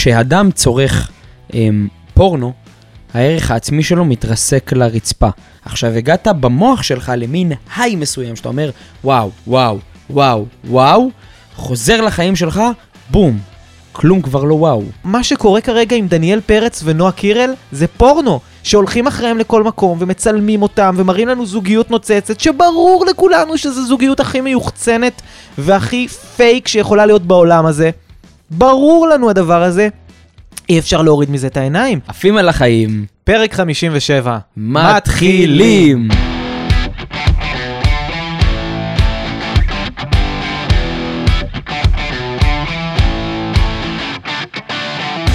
כשאדם צורך אמ, פורנו, הערך העצמי שלו מתרסק לרצפה. עכשיו, הגעת במוח שלך למין היי מסוים, שאתה אומר, וואו, וואו, וואו, וואו, חוזר לחיים שלך, בום, כלום כבר לא וואו. מה שקורה כרגע עם דניאל פרץ ונועה קירל זה פורנו, שהולכים אחריהם לכל מקום ומצלמים אותם ומראים לנו זוגיות נוצצת, שברור לכולנו שזו זוגיות הכי מיוחצנת והכי פייק שיכולה להיות בעולם הזה. ברור לנו הדבר הזה. אי אפשר להוריד מזה את העיניים. עפים על החיים, פרק 57. מתחילים!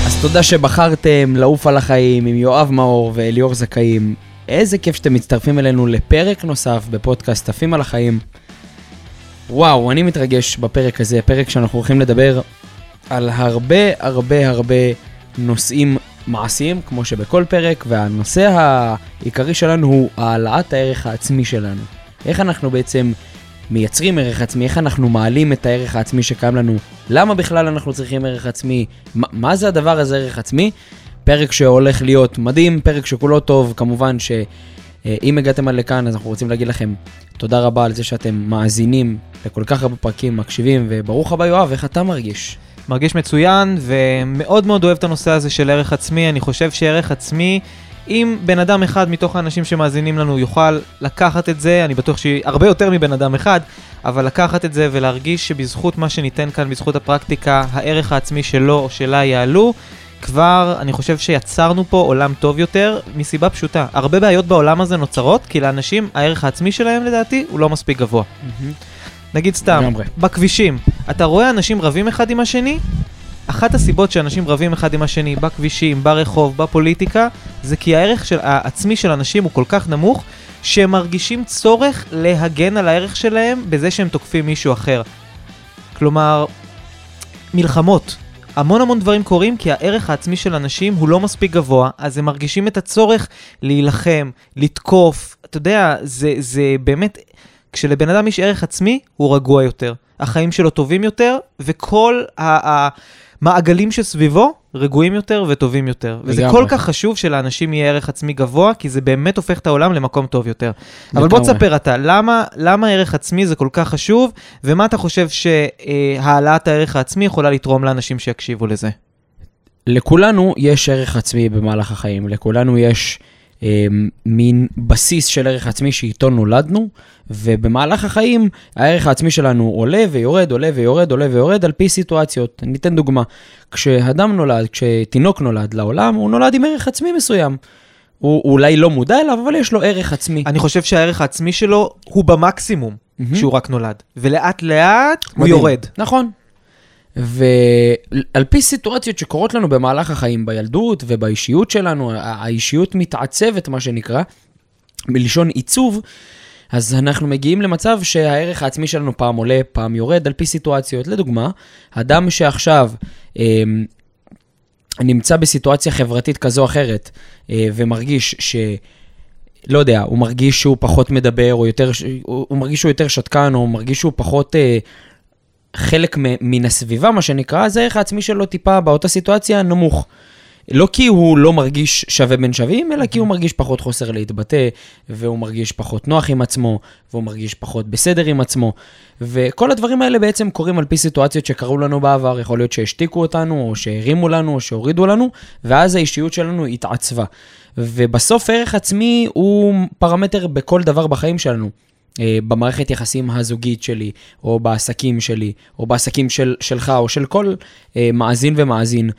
אז תודה שבחרתם לעוף על החיים עם יואב מאור ואליאור זכאים. איזה כיף שאתם מצטרפים אלינו לפרק נוסף בפודקאסט עפים על החיים. וואו, אני מתרגש בפרק הזה, פרק שאנחנו הולכים לדבר על הרבה הרבה הרבה נושאים מעשיים, כמו שבכל פרק, והנושא העיקרי שלנו הוא העלאת הערך העצמי שלנו. איך אנחנו בעצם מייצרים ערך עצמי, איך אנחנו מעלים את הערך העצמי שקיים לנו, למה בכלל אנחנו צריכים ערך עצמי, מה, מה זה הדבר הזה ערך עצמי? פרק שהולך להיות מדהים, פרק שכולו טוב, כמובן שאם הגעתם עד לכאן אז אנחנו רוצים להגיד לכם תודה רבה על זה שאתם מאזינים לכל כך הרבה פרקים, מקשיבים, וברוך הבא יואב, איך אתה מרגיש? מרגיש מצוין ומאוד מאוד אוהב את הנושא הזה של ערך עצמי. אני חושב שערך עצמי, אם בן אדם אחד מתוך האנשים שמאזינים לנו יוכל לקחת את זה, אני בטוח שהרבה יותר מבן אדם אחד, אבל לקחת את זה ולהרגיש שבזכות מה שניתן כאן, בזכות הפרקטיקה, הערך העצמי שלו או שלה יעלו, כבר אני חושב שיצרנו פה עולם טוב יותר, מסיבה פשוטה. הרבה בעיות בעולם הזה נוצרות, כי לאנשים הערך העצמי שלהם לדעתי הוא לא מספיק גבוה. נגיד סתם, לגמרי. בכבישים, אתה רואה אנשים רבים אחד עם השני? אחת הסיבות שאנשים רבים אחד עם השני בכבישים, ברחוב, בפוליטיקה, זה כי הערך של, העצמי של אנשים הוא כל כך נמוך, שהם מרגישים צורך להגן על הערך שלהם בזה שהם תוקפים מישהו אחר. כלומר, מלחמות. המון המון דברים קורים כי הערך העצמי של אנשים הוא לא מספיק גבוה, אז הם מרגישים את הצורך להילחם, לתקוף. אתה יודע, זה, זה באמת, כשלבן אדם יש ערך עצמי, הוא רגוע יותר. החיים שלו טובים יותר, וכל המעגלים שסביבו רגועים יותר וטובים יותר. וזה לגמרי. כל כך חשוב שלאנשים יהיה ערך עצמי גבוה, כי זה באמת הופך את העולם למקום טוב יותר. אבל בוא לגמרי. תספר אתה, למה, למה ערך עצמי זה כל כך חשוב, ומה אתה חושב שהעלאת הערך העצמי יכולה לתרום לאנשים שיקשיבו לזה? לכולנו יש ערך עצמי במהלך החיים, לכולנו יש מין בסיס של ערך עצמי שאיתו נולדנו, ובמהלך החיים הערך העצמי שלנו עולה ויורד, עולה ויורד, עולה ויורד על פי סיטואציות. אני אתן דוגמה, כשאדם נולד, כשתינוק נולד לעולם, הוא נולד עם ערך עצמי מסוים. הוא הוא אולי לא מודע אליו, אבל יש לו ערך עצמי. אני חושב שהערך העצמי שלו הוא במקסימום מהמם. כשהוא רק נולד, ולאט לאט הוא. יורד. נכון. ועל פי סיטואציות שקורות לנו במהלך החיים, בילדות ובאישיות שלנו, האישיות מתעצבת, מה שנקרא, מלשון עיצוב, אז אנחנו מגיעים למצב שהערך העצמי שלנו פעם עולה, פעם יורד, על פי סיטואציות. לדוגמה, אדם שעכשיו אה, נמצא בסיטואציה חברתית כזו או אחרת, אה, ומרגיש ש... לא יודע, הוא מרגיש שהוא פחות מדבר, או יותר, הוא, הוא מרגיש שהוא יותר שתקן, או מרגיש שהוא פחות אה, חלק מן הסביבה, מה שנקרא, אז הערך העצמי שלו טיפה באותה סיטואציה נמוך. לא כי הוא לא מרגיש שווה בין שווים, אלא כי הוא מרגיש פחות חוסר להתבטא, והוא מרגיש פחות נוח עם עצמו, והוא מרגיש פחות בסדר עם עצמו. וכל הדברים האלה בעצם קורים על פי סיטואציות שקרו לנו בעבר, יכול להיות שהשתיקו אותנו, או שהרימו לנו, או שהורידו לנו, ואז האישיות שלנו התעצבה. ובסוף ערך עצמי הוא פרמטר בכל דבר בחיים שלנו. אה, במערכת יחסים הזוגית שלי, או בעסקים שלי, או בעסקים של, שלך, או של כל אה, מאזין ומאזין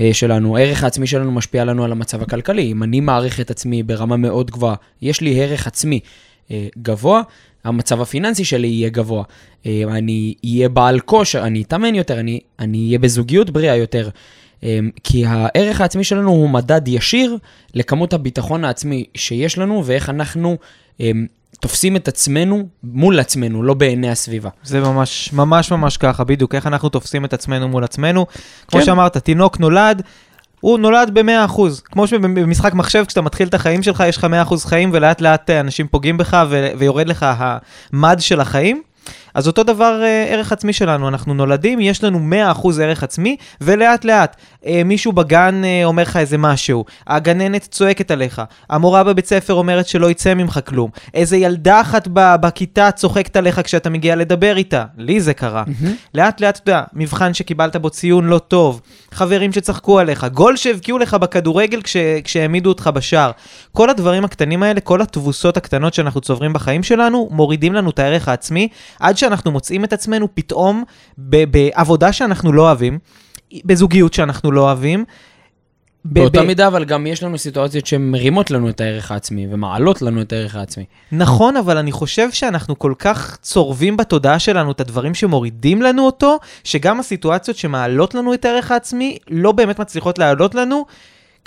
אה, שלנו. הערך העצמי שלנו משפיע לנו על המצב הכלכלי. אם אני מעריך את עצמי ברמה מאוד גבוהה, יש לי ערך עצמי גבוה, המצב הפיננסי שלי יהיה גבוה. אני אהיה בעל כושר, אני אתאמן יותר, אני, אני אהיה בזוגיות בריאה יותר. כי הערך העצמי שלנו הוא מדד ישיר לכמות הביטחון העצמי שיש לנו ואיך אנחנו תופסים את עצמנו מול עצמנו, לא בעיני הסביבה. זה ממש, ממש ממש ככה, בדיוק, איך אנחנו תופסים את עצמנו מול עצמנו. כמו כן. שאמרת, תינוק נולד, הוא נולד ב-100%. כמו שבמשחק מחשב, כשאתה מתחיל את החיים שלך, יש לך 100% חיים, ולאט לאט אנשים פוגעים בך, ו- ויורד לך המד של החיים. אז אותו דבר אה, ערך עצמי שלנו, אנחנו נולדים, יש לנו 100% ערך עצמי, ולאט לאט אה, מישהו בגן אה, אומר לך איזה משהו, הגננת צועקת עליך, המורה בבית ספר אומרת שלא יצא ממך כלום, איזה ילדה אחת בכיתה צוחקת עליך כשאתה מגיע לדבר איתה, לי זה קרה. לאט לאט, אתה יודע, מבחן שקיבלת בו ציון לא טוב, חברים שצחקו עליך, גול שהבקיעו לך בכדורגל כש, כשהעמידו אותך בשער. כל הדברים הקטנים האלה, כל התבוסות הקטנות שאנחנו צוברים בחיים שלנו, מורידים לנו את הערך העצמי, עד שאנחנו מוצאים את עצמנו פתאום בעבודה שאנחנו לא אוהבים, בזוגיות שאנחנו לא אוהבים. באותה מידה, אבל גם יש לנו סיטואציות שמרימות לנו את הערך העצמי ומעלות לנו את הערך העצמי. נכון, אבל אני חושב שאנחנו כל כך צורבים בתודעה שלנו את הדברים שמורידים לנו אותו, שגם הסיטואציות שמעלות לנו את הערך העצמי לא באמת מצליחות להעלות לנו,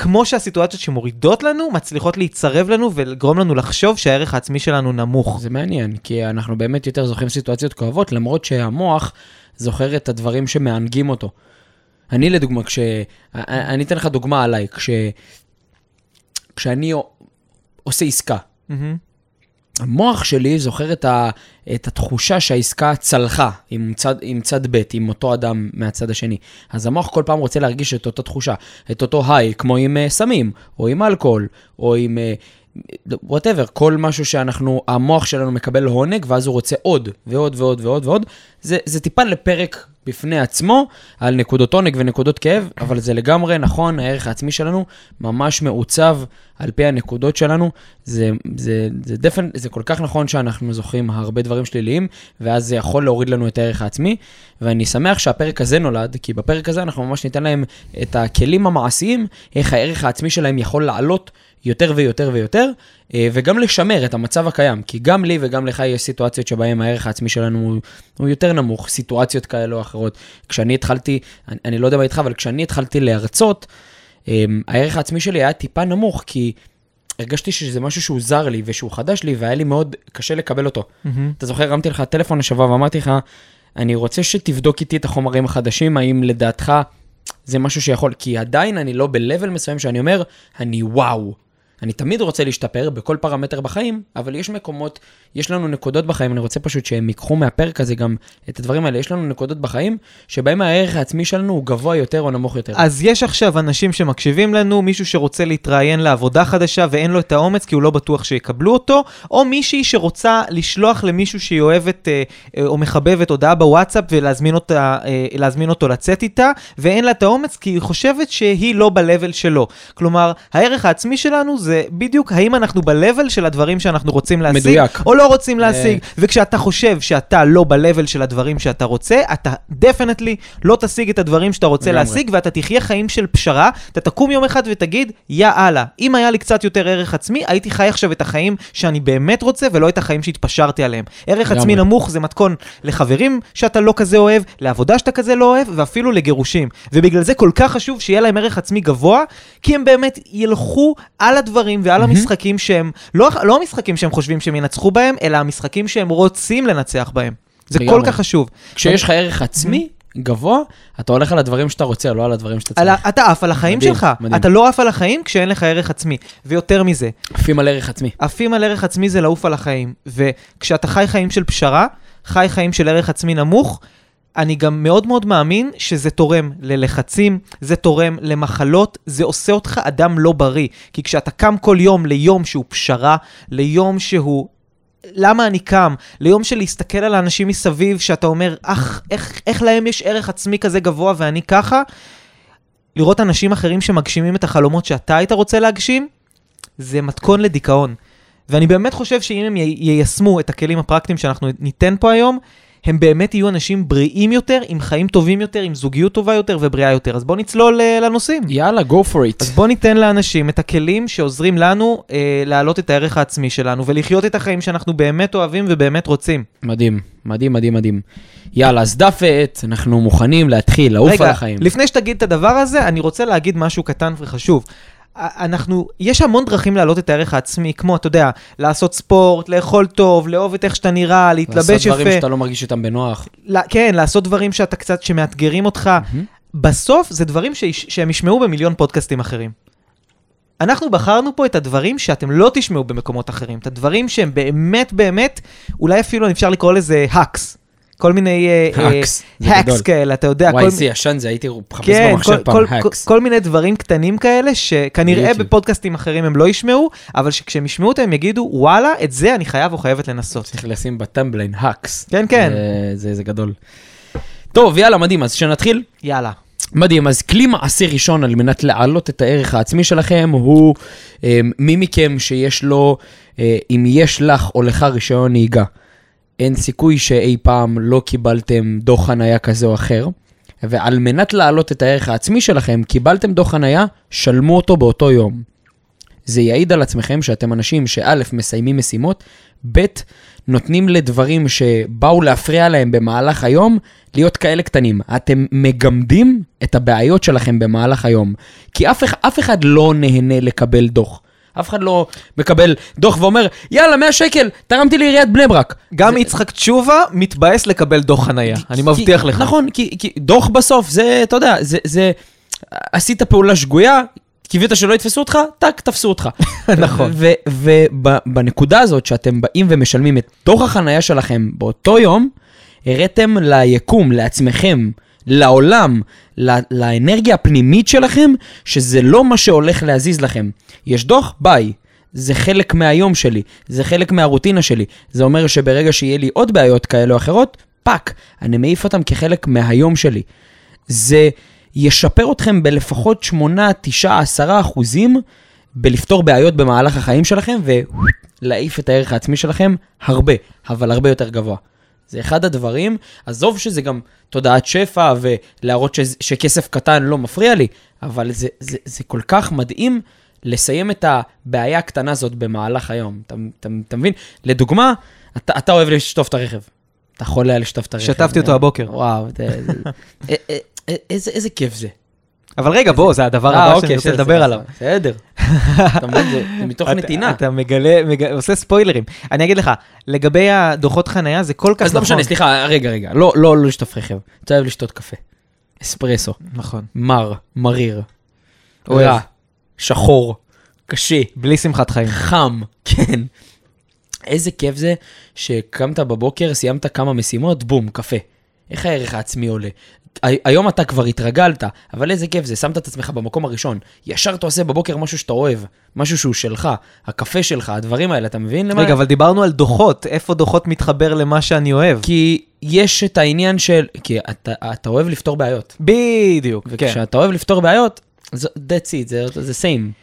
כמו שהסיטואציות שמורידות לנו מצליחות להצרב לנו ולגרום לנו לחשוב שהערך העצמי שלנו נמוך. זה מעניין, כי אנחנו באמת יותר זוכרים סיטואציות כואבות, למרות שהמוח זוכר את הדברים שמענגים אותו. אני לדוגמה, כש... אני אתן לך דוגמה עליי, כש... כשאני עושה עסקה, מהמם. המוח שלי זוכר את, ה... את התחושה שהעסקה צלחה עם צד, עם צד ב', עם אותו אדם מהצד השני. אז המוח כל פעם רוצה להרגיש את אותה תחושה, את אותו היי, כמו עם אה, סמים, או עם אלכוהול, או עם... whatever, כל משהו שאנחנו, המוח שלנו מקבל עונג, ואז הוא רוצה עוד, ועוד ועוד ועוד ועוד. זה, זה טיפה לפרק בפני עצמו, על נקודות עונג ונקודות כאב, אבל זה לגמרי נכון, הערך העצמי שלנו ממש מעוצב על פי הנקודות שלנו. זה, זה, זה, דפן, זה כל כך נכון שאנחנו זוכרים הרבה דברים שליליים, ואז זה יכול להוריד לנו את הערך העצמי. ואני שמח שהפרק הזה נולד, כי בפרק הזה אנחנו ממש ניתן להם את הכלים המעשיים, איך הערך העצמי שלהם יכול לעלות יותר ויותר ויותר, אה, וגם לשמר את המצב הקיים, כי גם לי וגם לך יש סיטואציות שבהן הערך העצמי שלנו הוא, הוא יותר נמוך, סיטואציות כאלה או אחרות. כשאני התחלתי, אני, אני לא יודע מה איתך, אבל כשאני התחלתי להרצות, אה, הערך העצמי שלי היה טיפה נמוך, כי הרגשתי שזה משהו שהוא זר לי ושהוא חדש לי, והיה לי מאוד קשה לקבל אותו. מהמם. אתה זוכר, הרמתי לך טלפון השבוע ואמרתי לך, אני רוצה שתבדוק איתי את החומרים החדשים, האם לדעתך זה משהו שיכול, כי עדיין אני לא ב-level מסוים שאני אומר, אני וואו. אני תמיד רוצה להשתפר בכל פרמטר בחיים, אבל יש מקומות, יש לנו נקודות בחיים, אני רוצה פשוט שהם ייקחו מהפרק הזה גם את הדברים האלה, יש לנו נקודות בחיים, שבהם הערך העצמי שלנו הוא גבוה יותר או נמוך יותר. אז יש עכשיו אנשים שמקשיבים לנו, מישהו שרוצה להתראיין לעבודה חדשה ואין לו את האומץ כי הוא לא בטוח שיקבלו אותו, או מישהי שרוצה לשלוח למישהו שהיא אוהבת אה, אה, או מחבבת הודעה בוואטסאפ ולהזמין אותה, אה, אותו לצאת איתה, ואין לה את האומץ כי היא חושבת שהיא לא ב-level שלו. כלומר, הערך העצמי שלנו זה בדיוק האם אנחנו ב-level של הדברים שאנחנו רוצים להשיג, מדויק. או לא רוצים להשיג. וכשאתה חושב שאתה לא ב-level של הדברים שאתה רוצה, אתה definitely לא תשיג את הדברים שאתה רוצה. להשיג, ואתה תחיה חיים של פשרה, אתה תקום יום אחד ותגיד, יא אללה, אם היה לי קצת יותר ערך עצמי, הייתי חי עכשיו את החיים שאני באמת רוצה, ולא את החיים שהתפשרתי עליהם. ערך עצמי. נמוך זה מתכון לחברים שאתה לא כזה אוהב, לעבודה שאתה כזה לא אוהב, ואפילו לגירושים. ובגלל זה כל כך חשוב שיהיה להם ערך עצמי גבוה, כי הם באמת ילכו על הדברים ועל המשחקים שהם, לא, לא המשחקים שהם חושבים שהם ינצחו בהם, אלא המשחקים שהם רוצים לנצח בהם. זה כל לגמרי. כך חשוב. כשיש לך ערך עצמי גבוה, אתה הולך על הדברים שאתה רוצה, לא על הדברים שאתה על צריך. ה- אתה עף על החיים מדהים, שלך, מדהים. אתה לא עף על החיים כשאין לך ערך עצמי. ויותר מזה, עפים על ערך עצמי. עפים על ערך עצמי זה לעוף על החיים. וכשאתה חי חיים של פשרה, חי חיים של ערך עצמי נמוך, אני גם מאוד מאוד מאמין שזה תורם ללחצים, זה תורם למחלות, זה עושה אותך אדם לא בריא. כי כשאתה קם כל יום ליום שהוא פשרה, ליום שהוא... למה אני קם? ליום של להסתכל על האנשים מסביב, שאתה אומר, אך, איך, איך להם יש ערך עצמי כזה גבוה ואני ככה? לראות אנשים אחרים שמגשימים את החלומות שאתה היית רוצה להגשים, זה מתכון לדיכאון. ואני באמת חושב שאם הם יישמו את הכלים הפרקטיים שאנחנו ניתן פה היום, הם באמת יהיו אנשים בריאים יותר, עם חיים טובים יותר, עם זוגיות טובה יותר ובריאה יותר. אז בואו נצלול אה, לנושאים. יאללה, go for it. אז בואו ניתן לאנשים את הכלים שעוזרים לנו אה, להעלות את הערך העצמי שלנו ולחיות את החיים שאנחנו באמת אוהבים ובאמת רוצים. מדהים, מדהים, מדהים, מדהים. יאללה, אז דף ועט, אנחנו מוכנים להתחיל, לעוף על החיים. לפני שתגיד את הדבר הזה, אני רוצה להגיד משהו קטן וחשוב. אנחנו, יש המון דרכים להעלות את הערך העצמי, כמו, אתה יודע, לעשות ספורט, לאכול טוב, לאהוב את איך שאתה נראה, להתלבש לעשות יפה. דברים שאתה לא מרגיש איתם בנוח. ל- כן, לעשות דברים שאתה קצת, שמאתגרים אותך. בסוף זה דברים שיש- שהם ישמעו במיליון פודקאסטים אחרים. אנחנו בחרנו פה את הדברים שאתם לא תשמעו במקומות אחרים, את הדברים שהם באמת באמת, אולי אפילו אפשר לקרוא לזה hacks. כל מיני... אה, אה, hacks. hacks כאלה, אתה יודע. וואי, איזה ישן זה, הייתי מחפש כן, במחשב כל, פעם, hacks. כל, מיני דברים קטנים כאלה, שכנראה. בפודקאסטים אחרים הם לא ישמעו, אבל שכשהם ישמעו אותם הם יגידו, וואלה, את זה אני חייב או חייבת לנסות. צריך לשים ב thumbnail, hacks. כן, כן. זה- גדול. טוב, יאללה, מדהים, אז שנתחיל. יאללה. מדהים, אז כלי מעשי ראשון על מנת להעלות את הערך העצמי שלכם הוא אה, מי מכם שיש לו, אה, אם יש לך או לך רישיון נהיגה, אין סיכוי שאי פעם לא קיבלתם דוח חנייה כזה או אחר, ועל מנת להעלות את הערך העצמי שלכם, קיבלתם דוח חנייה, שלמו אותו באותו יום. זה יעיד על עצמכם שאתם אנשים שא', מסיימים משימות, ב', נותנים לדברים שבאו להפריע להם במהלך היום, להיות כאלה קטנים. אתם מגמדים את הבעיות שלכם במהלך היום. כי אף, אף אחד לא נהנה לקבל דוח. אף אחד לא מקבל דוח ואומר, יאללה, 100 שקל, תרמתי לעיריית בני ברק. גם זה- יצחק תשובה מתבאס לקבל דוח חנייה, אני כי- מבטיח לך. נכון, כי, כי דוח בסוף, זה, אתה יודע, זה, זה, עשית פעולה שגויה, קיווית שלא יתפסו אותך, טאק, תפסו אותך. נכון. ובנקודה הזאת שאתם באים ומשלמים את דוח החנייה שלכם באותו יום, הראתם ליקום, לעצמכם, לעולם, לאנרגיה הפנימית שלכם, שזה לא מה שהולך להזיז לכם. יש דוח? ביי. זה חלק מהיום שלי, זה חלק מהרוטינה שלי. זה אומר שברגע שיהיה לי עוד בעיות כאלה או אחרות, פאק, אני מעיף אותם כחלק מהיום שלי. זה ישפר אתכם בלפחות 8, 9, 10 אחוזים בלפתור בעיות במהלך החיים שלכם ולהעיף את הערך העצמי שלכם הרבה, אבל הרבה יותר גבוה. זה אחד הדברים, עזוב שזה גם תודעת שפע ולהראות שזה, שכסף קטן לא מפריע לי, אבל זה, זה, זה כל כך מדהים לסיים את הבעיה הקטנה הזאת במהלך היום. אתה, אתה, אתה מבין? לדוגמה, אתה, אתה אוהב לשטוף את הרכב. אתה חולה לשטוף את הרכב. שטפתי אותו הבוקר. וואו, איזה כיף זה. אבל רגע, בוא, זה הדבר אה, הבא אוקיי, שאני רוצה לדבר עליו. בסדר. אתה מבין, זה מתוך נתינה. אתה מגלה, מג- עושה ספוילרים. אני אגיד לך, לגבי הדוחות חנייה זה כל כך אז לא משנה, סליחה, רגע, רגע. לא לא לא לשטוף רכב. אתה אוהב לשתות קפה. אספרסו. נכון. מר, מריר. רע, שחור, קשה, בלי שמחת חיים. חם, כן. איזה כיף זה שקמת בבוקר, סיימת כמה משימות, בום, קפה. איך הערך העצמי עולה? הי- היום אתה כבר התרגלת, אבל איזה כיף זה, שמת את עצמך במקום הראשון. ישר אתה עושה בבוקר משהו שאתה אוהב, משהו שהוא שלך, הקפה שלך, הדברים האלה, אתה מבין למה? רגע, אבל דיברנו על דוחות, איפה דוחות מתחבר למה שאני אוהב? כי יש את העניין של... כי אתה, אתה אוהב לפתור בעיות. בדיוק, כן. וכשאתה אוהב לפתור בעיות, זה- that's it, זה, זה same.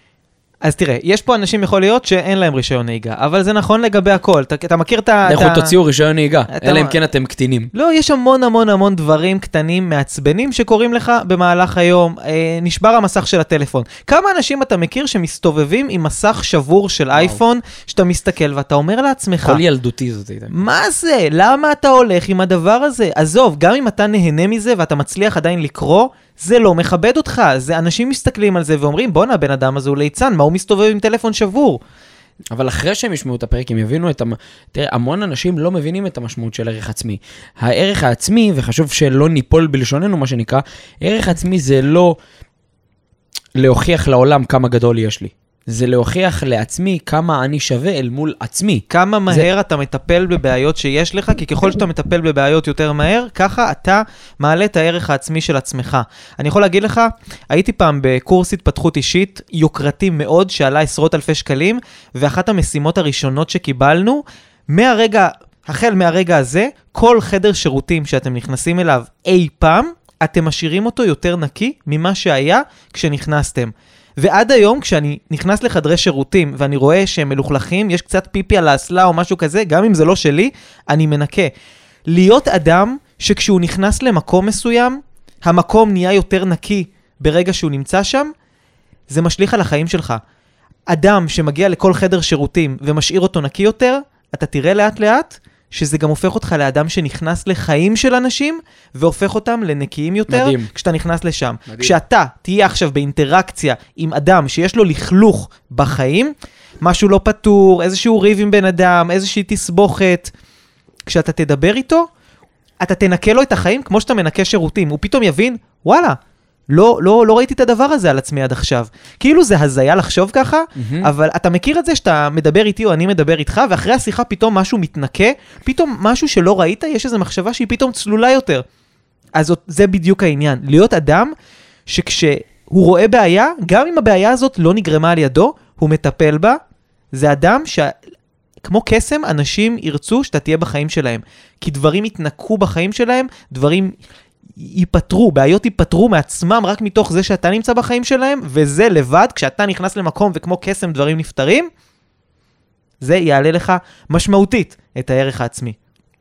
אז תראה, יש פה אנשים יכול להיות שאין להם רישיון נהיגה, אבל זה נכון לגבי הכל. אתה, אתה מכיר את ה... לכו תוציאו רישיון נהיגה, אתה- אלא אם כן אתם קטינים. לא, יש המון המון המון דברים קטנים מעצבנים שקורים לך במהלך היום. אה, נשבר המסך של הטלפון. כמה אנשים אתה מכיר שמסתובבים עם מסך שבור של אייפון, שאתה מסתכל ואתה אומר לעצמך, כל ילדותי זאת הייתה. מה זה? למה אתה הולך עם הדבר הזה? עזוב, גם אם אתה נהנה מזה ואתה מצליח עדיין לקרוא, זה לא מכבד אותך. זה אנשים מסתכלים על זה ואומרים, בואנה, הבן אדם הזה הוא ליצן, מה הוא מסתובב עם טלפון שבור? אבל אחרי שהם ישמעו את הפרק, הם יבינו את המ... תראה, המון אנשים לא מבינים את המשמעות של ערך עצמי. הערך העצמי, וחשוב שלא ניפול בלשוננו, מה שנקרא, ערך עצמי זה לא להוכיח לעולם כמה גדול יש לי. זה להוכיח לעצמי כמה אני שווה אל מול עצמי. כמה מהר אתה מטפל בבעיות שיש לך, כי ככל שאתה מטפל בבעיות יותר מהר, ככה אתה מעלה את הערך העצמי של עצמך. אני יכול להגיד לך, הייתי פעם בקורס התפתחות אישית יוקרתי מאוד, שעלה עשרות אלפי שקלים, ואחת המשימות הראשונות שקיבלנו, מהרגע, החל מהרגע הזה, כל חדר שירותים שאתם נכנסים אליו אי פעם, אתם משאירים אותו יותר נקי ממה שהיה כשנכנסתם. ועד היום, כשאני נכנס לחדרי שירותים ואני רואה שהם מלוכלכים, יש קצת פיפי על האסלה או משהו כזה, גם אם זה לא שלי, אני מנקה. להיות אדם שכשהוא נכנס למקום מסוים, המקום נהיה יותר נקי ברגע שהוא נמצא שם, זה משליך על החיים שלך. אדם שמגיע לכל חדר שירותים ומשאיר אותו נקי יותר, אתה תראה לאט לאט שזה גם הופך אותך לאדם שנכנס לחיים של אנשים והופך אותם לנקיים יותר מדהים. כשאתה נכנס לשם. מדהים. כשאתה תהיה עכשיו באינטראקציה עם אדם שיש לו לכלוך בחיים, משהו לא פתור, איזשהו ריב עם בן אדם, איזושהי תסבוכת, כשאתה תדבר איתו, אתה תנקה לו את החיים כמו שאתה מנקה שירותים. הוא פתאום יבין, וואלה, לא, לא, לא ראיתי את הדבר הזה על עצמי עד עכשיו. כאילו זה הזיה לחשוב ככה, מהמם. אבל אתה מכיר את זה שאתה מדבר איתי או אני מדבר איתך, ואחרי השיחה פתאום משהו מתנקה, פתאום משהו שלא ראית, יש איזו מחשבה שהיא פתאום צלולה יותר. אז זה בדיוק העניין. להיות אדם שכשהוא רואה בעיה, גם אם הבעיה הזאת לא נגרמה על ידו, הוא מטפל בה. זה אדם ש... כמו קסם, אנשים ירצו שאתה תהיה בחיים שלהם. כי דברים יתנקו בחיים שלהם, דברים ייפתרו, בעיות ייפתרו מעצמם רק מתוך זה שאתה נמצא בחיים שלהם, וזה לבד, כשאתה נכנס למקום וכמו קסם דברים נפתרים, זה יעלה לך משמעותית את הערך העצמי.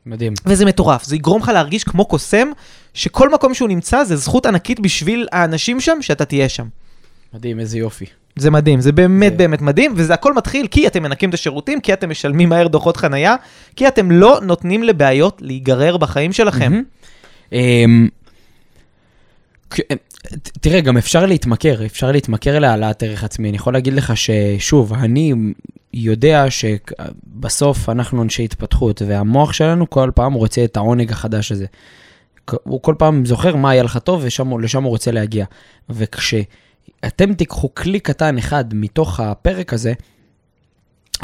מדהים. וזה מטורף, זה יגרום לך להרגיש כמו קוסם, שכל מקום שהוא נמצא זה זכות ענקית בשביל האנשים שם, שאתה תהיה שם. מדהים, איזה יופי. זה מדהים, זה באמת זה- באמת מדהים, וזה הכל מתחיל כי אתם מנקים את השירותים, כי אתם משלמים מהר דוחות חנייה, כי אתם לא נותנים לבעיות להיגרר בחיים שלכם. ת- תראה, גם אפשר להתמכר, אפשר להתמכר להעלאת ערך עצמי. אני יכול להגיד לך ששוב, אני יודע שבסוף אנחנו אנשי התפתחות, והמוח שלנו כל פעם רוצה את העונג החדש הזה. הוא כל פעם זוכר מה היה לך טוב ולשם הוא רוצה להגיע. וכשאתם תיקחו כלי קטן אחד מתוך הפרק הזה,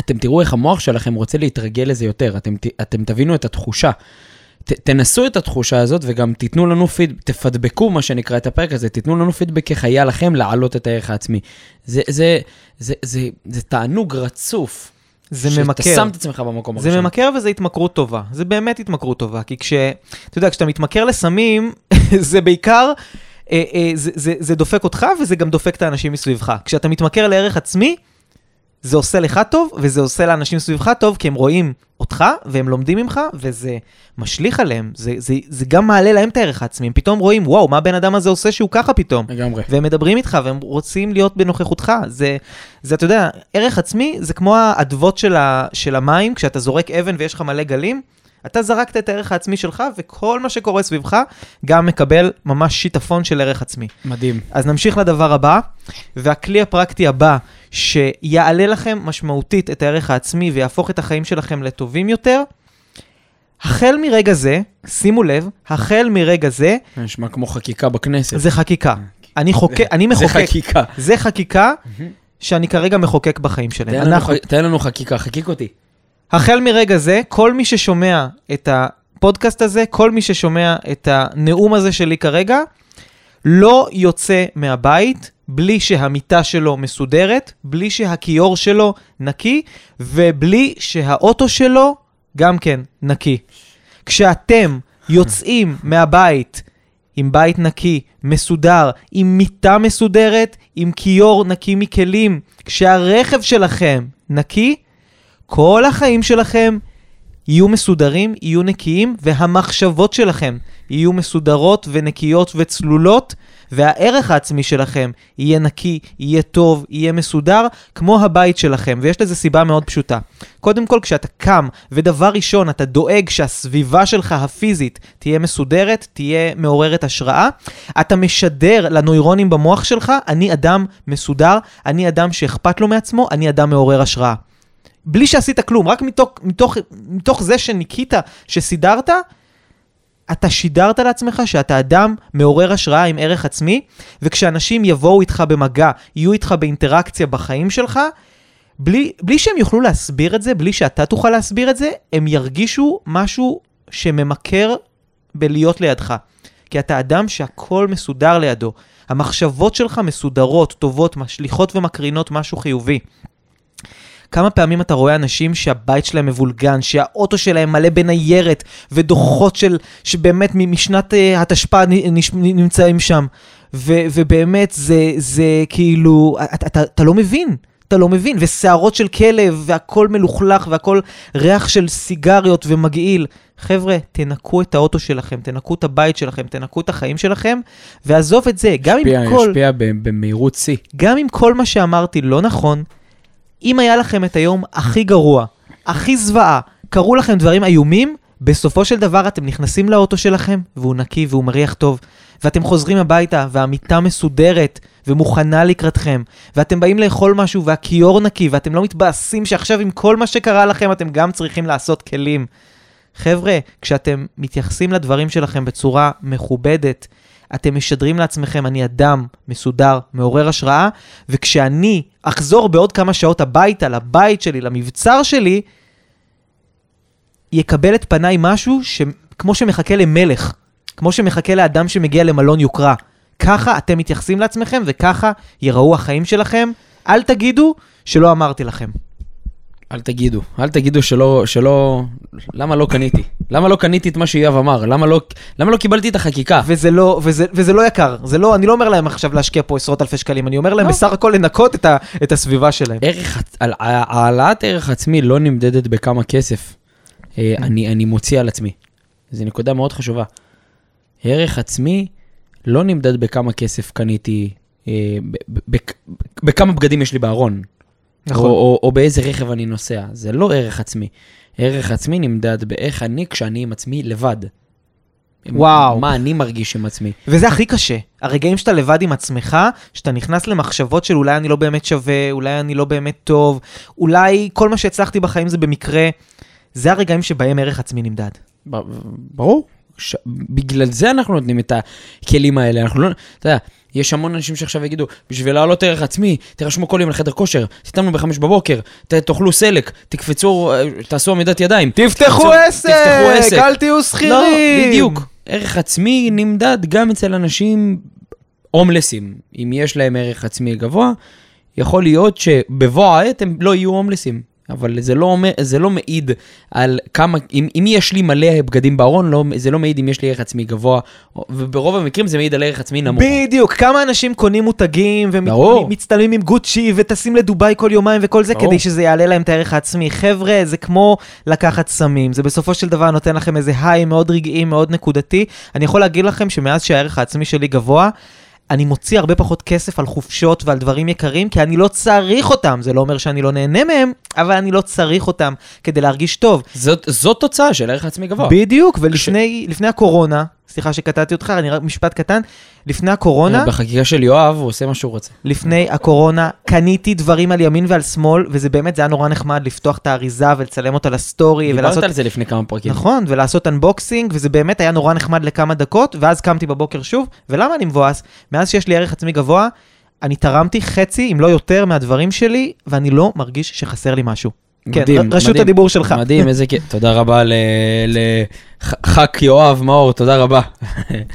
אתם תראו איך המוח שלכם רוצה להתרגל לזה יותר, אתם, אתם תבינו את התחושה. ת, תנסו את התחושה הזאת וגם תיתנו לנו פיד, תפדבקו מה שנקרא את הפרק הזה, תיתנו לנו פידבק איך היה לכם להעלות את הערך העצמי. זה, זה, זה, זה, זה תענוג רצוף. זה שאתה ממכר. שם את עצמך במקום זה הראשון. ממכר וזה התמכרות טובה, זה באמת התמכרות טובה, כי כש... אתה יודע, כשאתה מתמכר לסמים, זה בעיקר, אה, אה, זה, זה, זה דופק אותך וזה גם דופק את האנשים מסביבך. כשאתה מתמכר לערך עצמי, זה עושה לך טוב וזה עושה לאנשים סביבך טוב, כי הם רואים אותך והם לומדים ממך וזה משליך עליהם, זה, זה, זה גם מעלה להם את הערך העצמי, הם פתאום רואים, וואו, מה הבן אדם הזה עושה שהוא ככה פתאום? לגמרי. והם מדברים איתך והם רוצים להיות בנוכחותך. זה, זה אתה יודע, ערך עצמי זה כמו האדוות של, ה, של המים, כשאתה זורק אבן ויש לך מלא גלים, אתה זרקת את הערך העצמי שלך, וכל מה שקורה סביבך גם מקבל ממש שיטפון של ערך עצמי. מדהים. אז נמשיך לדבר הבא, והכלי הפרקטי הבא, שיעלה לכם משמעותית את הערך העצמי ויהפוך את החיים שלכם לטובים יותר, החל מרגע זה, שימו לב, החל מרגע זה, נשמע כמו חקיקה בכנסת. זה חקיקה. אני חוקק, אני זה מחוקק. חקיקה. זה חקיקה שאני כרגע מחוקק בחיים שלהם. תן אנחנו, תן לנו חקיקה, חקיק אותי. החל מרגע זה, כל מי ששומע את הפודקאסט הזה, כל מי ששומע את הנאום הזה שלי כרגע, לא יוצא מהבית בלי שהמיטה שלו מסודרת, בלי שהכיור שלו נקי, ובלי שהאוטו שלו גם כן נקי. כשאתם יוצאים מהבית עם בית נקי, מסודר, עם מיטה מסודרת, עם כיור נקי מכלים, כשהרכב שלכם נקי, כל החיים שלכם יהיו מסודרים, יהיו נקיים, והמחשבות שלכם יהיו מסודרות ונקיות וצלולות, והערך העצמי שלכם יהיה נקי, יהיה טוב, יהיה מסודר, כמו הבית שלכם. ויש לזה סיבה מאוד פשוטה. קודם כל, כשאתה קם, ודבר ראשון, אתה דואג שהסביבה שלך הפיזית תהיה מסודרת, תהיה מעוררת השראה, אתה משדר לנוירונים במוח שלך, אני אדם מסודר, אני אדם שאכפת לו מעצמו, אני אדם מעורר השראה. בלי שעשית כלום, רק מתוך, מתוך, מתוך זה שניקית, שסידרת, אתה שידרת לעצמך שאתה אדם מעורר השראה עם ערך עצמי, וכשאנשים יבואו איתך במגע, יהיו איתך באינטראקציה בחיים שלך, בלי, בלי שהם יוכלו להסביר את זה, בלי שאתה תוכל להסביר את זה, הם ירגישו משהו שממכר בלהיות לידך. כי אתה אדם שהכל מסודר לידו. המחשבות שלך מסודרות, טובות, משליכות ומקרינות משהו חיובי. כמה פעמים אתה רואה אנשים שהבית שלהם מבולגן, שהאוטו שלהם מלא בניירת ודוחות של, שבאמת משנת uh, התשפ"א נמצאים שם. ו, ובאמת זה, זה כאילו, אתה, אתה, אתה לא מבין. אתה לא מבין, ושערות של כלב, והכל מלוכלך, והכל ריח של סיגריות ומגעיל. חבר'ה, תנקו את האוטו שלכם, תנקו את הבית שלכם, תנקו את החיים שלכם, ועזוב את זה, גם אם כל... השפיע ב- במהירות שיא. גם אם כל מה שאמרתי לא נכון, אם היה לכם את היום הכי גרוע, הכי זוועה, קרו לכם דברים איומים, בסופו של דבר אתם נכנסים לאוטו שלכם, והוא נקי והוא מריח טוב, ואתם חוזרים הביתה, והמיטה מסודרת ומוכנה לקראתכם, ואתם באים לאכול משהו והכיור נקי, ואתם לא מתבאסים שעכשיו עם כל מה שקרה לכם אתם גם צריכים לעשות כלים. חבר'ה, כשאתם מתייחסים לדברים שלכם בצורה מכובדת, אתם משדרים לעצמכם, אני אדם מסודר, מעורר השראה, וכשאני אחזור בעוד כמה שעות הביתה, לבית שלי, למבצר שלי, יקבל את פניי משהו שכמו שמחכה למלך, כמו שמחכה לאדם שמגיע למלון יוקרה. ככה אתם מתייחסים לעצמכם, וככה ייראו החיים שלכם. אל תגידו שלא אמרתי לכם. אל תגידו, אל תגידו שלא, שלא, למה לא קניתי? למה לא קניתי את מה שיואב אמר? למה לא, למה לא קיבלתי את החקיקה? וזה לא, וזה, וזה לא יקר. זה לא, אני לא אומר להם עכשיו להשקיע פה עשרות אלפי שקלים, אני אומר להם לא. בסך הכל לנקות את, ה, את הסביבה שלהם. ערך, על- העלאת ערך עצמי לא נמדדת בכמה כסף אה, אני, אני מוציא על עצמי. זו נקודה מאוד חשובה. ערך עצמי לא נמדד בכמה כסף קניתי, אה, בכמה בגדים יש לי בארון. נכון. או, או, או באיזה רכב אני נוסע. זה לא ערך עצמי. ערך עצמי נמדד באיך אני כשאני עם עצמי לבד. וואו. מה אני מרגיש עם עצמי. וזה הכי קשה. הרגעים שאתה לבד עם עצמך, שאתה נכנס למחשבות של אולי אני לא באמת שווה, אולי אני לא באמת טוב, אולי כל מה שהצלחתי בחיים זה במקרה, זה הרגעים שבהם ערך עצמי נמדד. ברור. ש... בגלל זה אנחנו נותנים את הכלים האלה. אנחנו לא... אתה יודע, יש המון אנשים שעכשיו יגידו, בשביל להעלות ערך עצמי, תירשמו כל יום לחדר כושר, תתאמנו בחמש בבוקר, ת... תאכלו סלק, תקפצו, אה, תעשו עמידת ידיים. תפתחו עשו- תפתחו עסק. אל תהיו שכירים! לא, בדיוק. ערך עצמי נמדד גם אצל אנשים הומלסים. אם יש להם ערך עצמי גבוה, יכול להיות שבבוא העת הם לא יהיו הומלסים. אבל זה לא, אומר, זה לא מעיד על כמה, אם, אם יש לי מלא בגדים בארון, לא, זה לא מעיד אם יש לי ערך עצמי גבוה, וברוב המקרים זה מעיד על ערך עצמי נמוך. בדיוק, כמה אנשים קונים מותגים. ומצטלמים עם גוצ'י וטסים לדובאי כל יומיים וכל זה ברור. כדי שזה יעלה להם את הערך העצמי. חבר'ה, זה כמו לקחת סמים, זה בסופו של דבר נותן לכם איזה היי מאוד רגעי, מאוד נקודתי. אני יכול להגיד לכם שמאז שהערך העצמי שלי גבוה, אני מוציא הרבה פחות כסף על חופשות ועל דברים יקרים, כי אני לא צריך אותם. זה לא אומר שאני לא נהנה מהם, אבל אני לא צריך אותם כדי להרגיש טוב. זאת, זאת תוצאה של ערך עצמי גבוה. בדיוק, ולפני לפני הקורונה, סליחה שקטעתי אותך, אני רק משפט קטן, לפני הקורונה, בחקיקה של יואב הוא עושה מה שהוא רוצה. לפני הקורונה, קניתי דברים על ימין ועל שמאל, וזה באמת, זה היה נורא נחמד לפתוח את האריזה ולצלם אותה לסטורי, דיברת ולעשות... על זה לפני כמה פרקים. נכון, ולעשות אנבוקסינג, וזה באמת היה נורא נחמד לכמה דקות, ואז קמתי בבוקר שוב, ולמה אני מבואס? מאז שיש לי ערך עצמי גבוה, אני תרמתי חצי, אם לא יותר, מהדברים שלי, ואני לא מרגיש שחסר לי משהו. כן, מדהים, רשות מדהים. הדיבור שלך. מדהים, איזה כיף. תודה רבה לח"כ יואב מאור, תודה רבה.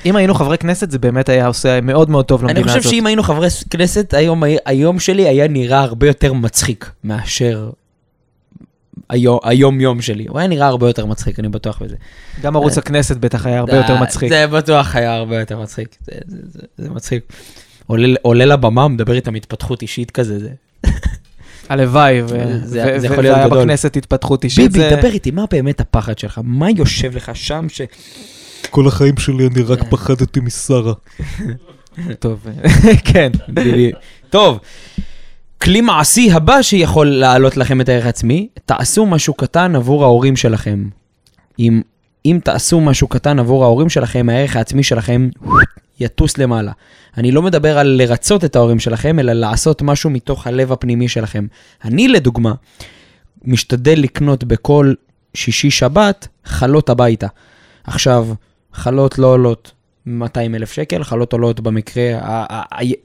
אם היינו חברי כנסת, זה באמת היה עושה מאוד מאוד טוב אני למדינה הזאת. חושב שאם היינו חברי כנסת, היום, היום שלי היה נראה הרבה יותר מצחיק מאשר היום, היום-יום שלי. הוא היה נראה הרבה יותר מצחיק, אני בטוח בזה. גם ערוץ הכנסת בטח היה הרבה יותר זה- מצחיק. זה בטוח היה הרבה יותר מצחיק. זה, זה, זה, זה מצחיק. עולה, עולה לבמה, מדבר איתם התפתחות אישית כזה, זה... הלוואי, ו- זה- ו- זה ו- יכול להיות גדול. בכנסת התפתחות אישית. ביבי, דבר איתי, מה באמת הפחד שלך? מה יושב לך שם ש... כל החיים שלי אני רק פחדתי משרה. טוב, כן. ביבי. טוב, כלי מעשי הבא שיכול להעלות לכם את הערך העצמי, תעשו משהו קטן עבור ההורים שלכם. אם, אם תעשו משהו קטן עבור ההורים שלכם, הערך העצמי שלכם יטוס למעלה. אני לא מדבר על לרצות את ההורים שלכם, אלא לעשות משהו מתוך הלב הפנימי שלכם. אני, לדוגמה, משתדל לקנות בכל שישי-שבת חלות הביתה. עכשיו, חלות לא עולות 200 אלף שקל, חלות עולות במקרה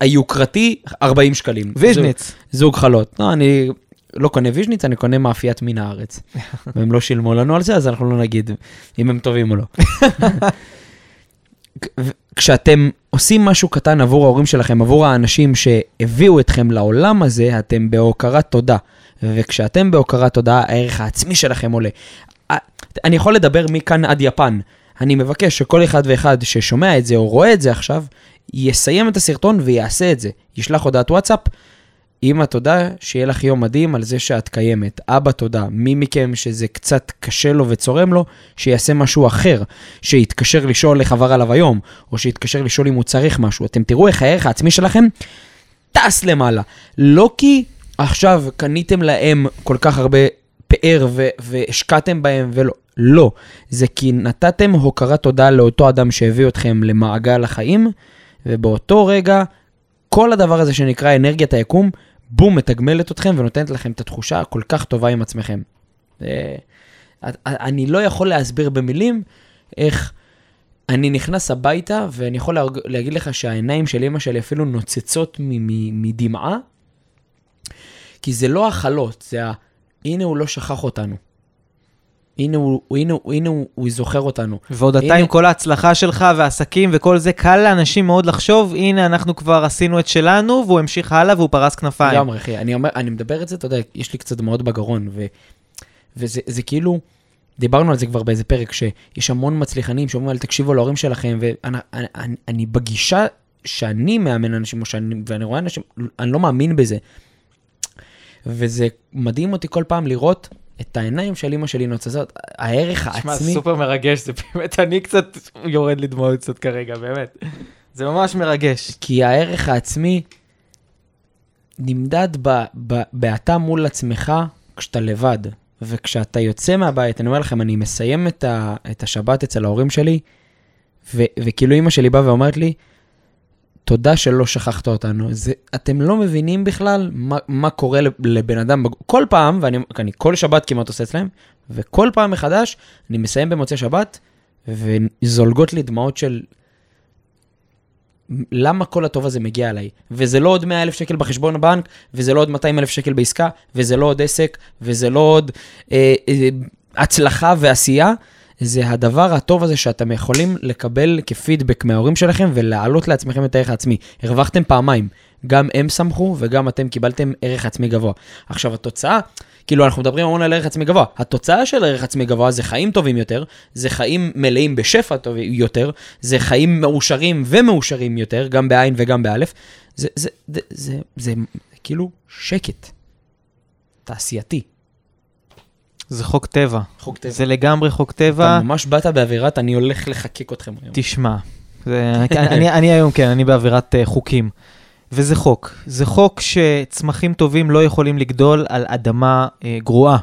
היוקרתי 40 שקלים. ויז'ניץ. זוג, זוג חלות. לא, אני לא קונה ויז'ניץ, אני קונה מאפיית מן הארץ. והם לא שילמו לנו על זה, אז אנחנו לא נגיד אם הם טובים או לא. כשאתם עושים משהו קטן עבור ההורים שלכם, עבור האנשים שהביאו אתכם לעולם הזה, אתם בהוקרת תודה. וכשאתם בהוקרת תודה, הערך העצמי שלכם עולה. אני יכול לדבר מכאן עד יפן. אני מבקש שכל אחד ואחד ששומע את זה או רואה את זה עכשיו, יסיים את הסרטון ויעשה את זה. ישלח הודעת וואטסאפ, אמא תודה, שיהיה לך יום מדהים על זה שאת קיימת. אבא תודה, מי מכם שזה קצת קשה לו וצורם לו, שיעשה משהו אחר, שיתקשר לשאול איך עבר עליו היום, או שיתקשר לשאול אם הוא צריך משהו. אתם תראו איך הערך העצמי שלכם טס למעלה. לא כי עכשיו קניתם להם כל כך הרבה פאר ו- והשקעתם בהם ולא. לא, זה כי נתתם הוקרת תודה לאותו אדם שהביא אתכם למעגל החיים, ובאותו רגע כל הדבר הזה שנקרא אנרגיית היקום, בום, מתגמלת אתכם ונותנת לכם את התחושה הכל כך טובה עם עצמכם. אה, אני לא יכול להסביר במילים איך אני נכנס הביתה, ואני יכול להגיד לך שהעיניים של אמא שלי אפילו נוצצות מדמעה, כי זה לא החלות, זה ה... הנה הוא לא שכח אותנו. הנה הוא, הנה, הנה הוא, הוא זוכר אותנו. ועוד אתה הנה- עם כל ההצלחה שלך והעסקים וכל זה, קל לאנשים מאוד לחשוב, הנה אנחנו כבר עשינו את שלנו, והוא המשיך הלאה והוא פרס כנפיים. לגמרי, אחי. אני אומר, אני מדבר את זה, אתה יודע, יש לי קצת דמעות בגרון, ו, וזה זה כאילו, דיברנו על זה כבר באיזה פרק, שיש המון מצליחנים שאומרים, תקשיבו להורים שלכם, ואני אני, אני, אני בגישה שאני מאמן אנשים, או שאני, ואני רואה אנשים, אני לא מאמין בזה. וזה מדהים אותי כל פעם לראות את העיניים של אמא שלי נוצצות, הערך העצמי. מרגש, זה באמת, אני קצת יורד לי דמעות קצת כרגע, באמת. זה ממש מרגש. כי הערך העצמי נמדד ב, ב, באתה מול עצמך כשאתה לבד. וכשאתה יוצא מהבית, אני אומר לכם, אני מסיים את, ה, את השבת אצל ההורים שלי, ו, וכאילו אימא שלי באה ואומרת לי, תודה שלא שכחת אותנו. זה, אתם לא מבינים בכלל מה, מה קורה לב- לבן אדם. כל פעם, ואני אני כל שבת כמעט עושה אצלם, וכל פעם מחדש, אני מסיים במוצאי שבת, וזולגות לי דמעות של למה כל הטוב הזה מגיע אליי? וזה לא עוד 100 אלף שקל בחשבון הבנק, וזה לא עוד 200 אלף שקל בעסקה, וזה לא עוד עסק, וזה לא עוד אה, אה, הצלחה ועשייה. זה הדבר הטוב הזה שאתם יכולים לקבל כפידבק מההורים שלכם ולהעלות לעצמכם את הערך העצמי. הרווחתם פעמיים, גם הם שמחו וגם אתם קיבלתם ערך עצמי גבוה. עכשיו התוצאה, כאילו אנחנו מדברים המון על ערך עצמי גבוה, התוצאה של ערך עצמי גבוה זה חיים טובים יותר, זה חיים מלאים בשפע טוב יותר, זה חיים מאושרים ומאושרים יותר, גם בעין וגם באלף. זה, זה, זה, זה, זה, זה כאילו שקט. תעשייתי. זה חוק טבע. חוק טבע. זה לגמרי חוק טבע. אתה ממש באת באווירת, אני הולך לחקק אתכם היום. תשמע, זה, אני, אני היום, כן, אני באווירת uh, חוקים. וזה חוק. זה חוק שצמחים טובים לא יכולים לגדול על אדמה uh, גרועה,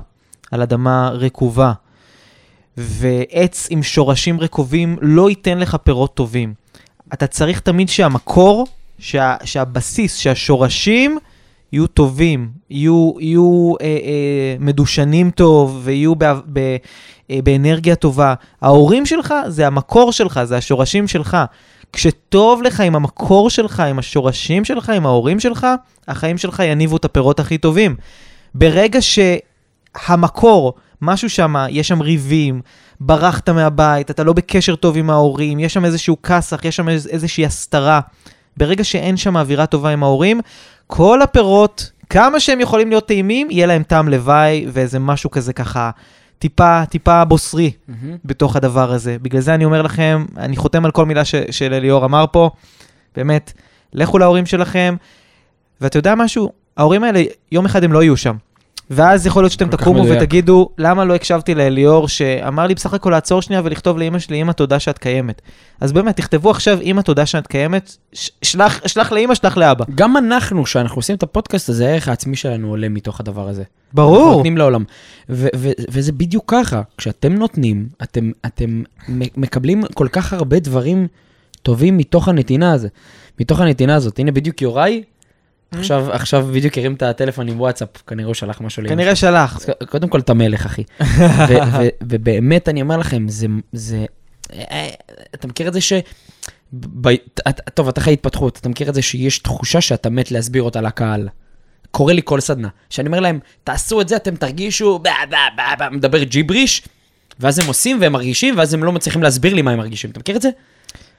על אדמה רקובה. ועץ עם שורשים רקובים לא ייתן לך פירות טובים. אתה צריך תמיד שהמקור, שה, שהבסיס, שהשורשים יהיו טובים, יהיו, יהיו אה, אה, מדושנים טוב ויהיו ב, ב, אה, באנרגיה טובה. ההורים שלך זה המקור שלך, זה השורשים שלך. כשטוב לך עם המקור שלך, עם השורשים שלך, עם ההורים שלך, החיים שלך יניבו את הפירות הכי טובים. ברגע שהמקור, משהו שם, יש שם ריבים, ברחת מהבית, אתה לא בקשר טוב עם ההורים, יש שם איזשהו כסח, יש שם איז, איזושהי הסתרה. ברגע שאין שם אווירה טובה עם ההורים, כל הפירות, כמה שהם יכולים להיות טעימים, יהיה להם טעם לוואי ואיזה משהו כזה ככה, טיפה, טיפה בוסרי מהמם. בתוך הדבר הזה. בגלל זה אני אומר לכם, אני חותם על כל מילה ש- של אליאור אמר פה, באמת, לכו להורים שלכם, ואתה יודע משהו? ההורים האלה, יום אחד הם לא יהיו שם. ואז יכול להיות שאתם תקומו. ותגידו, למה לא הקשבתי לאליאור שאמר לי בסך הכל לעצור שנייה ולכתוב לאמא שלי, אמא תודה שאת קיימת. אז באמת, תכתבו עכשיו, אמא תודה שאת קיימת, שלח, שלח לאמא, שלח לאבא. גם אנחנו, כשאנחנו עושים את הפודקאסט הזה, הערך העצמי שלנו עולה מתוך הדבר הזה. אנחנו ברור. נותנים לעולם. ו- ו- וזה בדיוק ככה, כשאתם נותנים, אתם, אתם מקבלים כל כך הרבה דברים טובים מתוך הנתינה הזה. מתוך הנתינה הזאת. הנה בדיוק יוראי, עכשיו, עכשיו בדיוק הרים את הטלפון עם וואטסאפ, כנראה הוא שלח משהו כנראה. שלח. קודם כל אתה מלך, אחי. ובאמת, אני אומר לכם, זה... זה אה, אתה מכיר את זה ש... ב- טוב, אתה חי התפתחות, אתה מכיר את זה שיש תחושה שאתה מת להסביר אותה לקהל. קורה לי כל סדנה, שאני אומר להם, תעשו את זה, אתם תרגישו, בה, בה, בה, בה, מדבר ג'יבריש, ואז הם עושים והם מרגישים, ואז הם לא מצליחים להסביר לי מה הם מרגישים. אתה מכיר את זה?